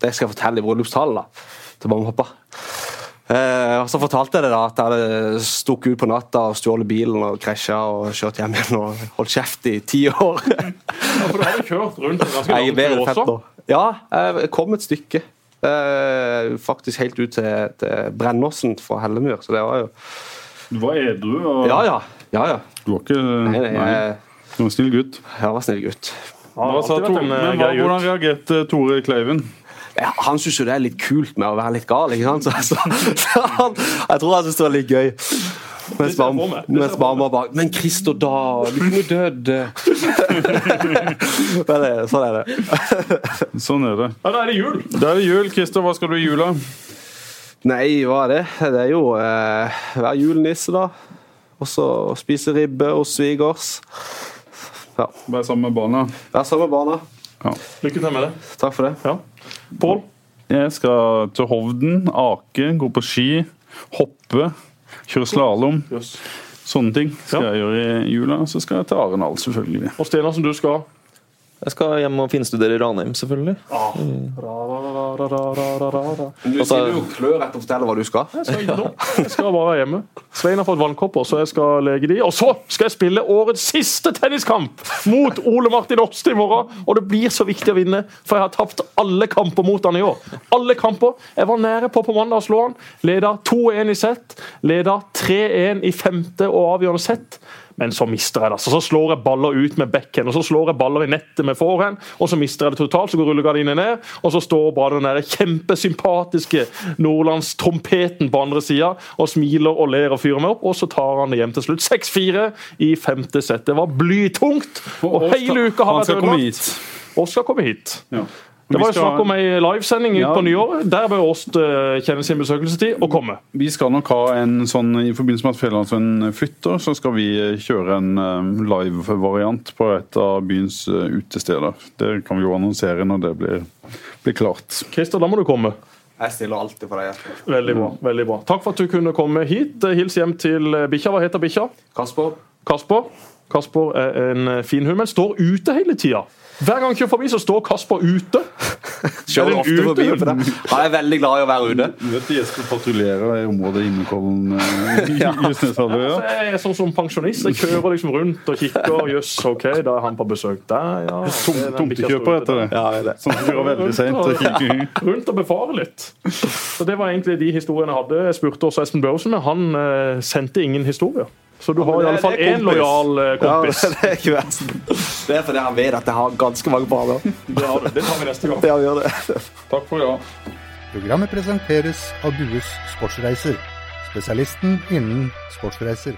det skal jeg fortelle i bryllupstalen til mamma og pappa. Eh, og Så fortalte jeg det da, at jeg hadde stukket ut på natta og stjålet bilen og krasja og kjørt hjem igjen og holdt kjeft i ti år. (laughs) ja, for du hadde kjørt rundt ganske langt du også? Ja, jeg kom et stykke. Eh, faktisk helt ut til, til Brennåsen fra Hellemyr. Så det var jo Du var edru? Og... Ja, ja. ja, ja. Du var ikke nei, nei, nei. Du var en snill gutt? Jeg var snill gutt. Ja, Tore, men Hvordan reagerte Tore Kleiven? Ja, han syns jo det er litt kult med å være litt gal. ikke sant? (laughs) Så, så, så han, jeg tror han syns det var litt gøy. Mens, mamma, bare 'Men Christo, da! Du kunne dødd!' (laughs) Sånn er det. (laughs) sånn er det. Ja, Da er det jul. Da er det jul. Christo. hva skal du i jula? Nei, hva er det? Det er jo eh, være julenisse, da. Og så spise ribbe hos svigers. Ja. Være sammen med barna. Være sammen med barna. Ja. Lykke til med det. Takk for det. Ja. Pål? Jeg skal til Hovden, ake, gå på ski, hoppe, kjøre slalåm. Yes. Sånne ting skal ja. jeg gjøre i jula. Så skal jeg til Arendal, selvfølgelig. Og Stena, som du skal? Jeg skal hjem og finstudere i Ranheim, selvfølgelig. Ah. Du sier jo klør etter å fortelle hva du skal. Jeg skal, (laughs) no. jeg skal bare hjemme. Svein har fått vannkopper, så jeg skal lege de. Og så skal jeg spille årets siste tenniskamp mot Ole Martin Årste i morgen. Og det blir så viktig å vinne, for jeg har tapt alle kamper mot han i år. Alle kamper. Jeg var nære på på mandag å slå han. Leda 2-1 i sett. Leda 3-1 i femte og avgjørende sett men så mister jeg det. Så, så slår jeg baller ut med bekken, og så slår jeg baller i nettet med forhånd, og så mister jeg det totalt. Så går rullegardinen ned, og så står bare den der kjempesympatiske nordlandstrompeten på andre sida og smiler og ler og fyrer meg opp, og så tar han det hjem til slutt. 6-4 i femte sett. Det var blytungt, og hele uka har vært ødelagt. Oss skal komme hit. Ja. Det var jo snakk om ei livesending ja. på nyåret. Der bør Åst uh, kjenne sin besøkelsestid og komme. Vi skal nok ha en sånn, I forbindelse med at Fjellandsvennen flytter, så skal vi kjøre en um, live-variant på et av byens utesteder. Det kan vi jo annonsere når det blir, blir klart. Christer, da må du komme. Jeg stiller alltid for deg. Veldig bra. veldig bra. Takk for at du kunne komme hit. Hils hjem til bikkja. Hva heter bikkja? Kasper. Kasper. Kasper er en fin hund, men står ute hele tida. Hver gang han kjører forbi, så står Kasper ute. (laughs) Kjører ofte forbi for det. Han er veldig glad i å være ute. (laughs) Du vet Jesper patruljerer i området Innekollen eh, ja. ja. Jeg er sånn som pensjonist. Jeg kjører liksom rundt og kikker. Jøss, OK, da er han på besøk der, ja. Tomtekjøper heter det. Ja, det. Sånn som kjører veldig seint. (laughs) Rundt og befarer litt. Så Det var egentlig de historiene jeg hadde. Jeg spurte også Espen Børsen, men han eh, sendte ingen historier. Så du har i alle fall én lojal eh, kompis. Ja, (laughs) det, er ikke det er fordi han vet at jeg har ganske mange barn. Det, det tar vi neste gang. Ja, vi gjør det. Takk for ja. Programmet presenteres av Dues Sportsreiser, spesialisten innen sportsreiser.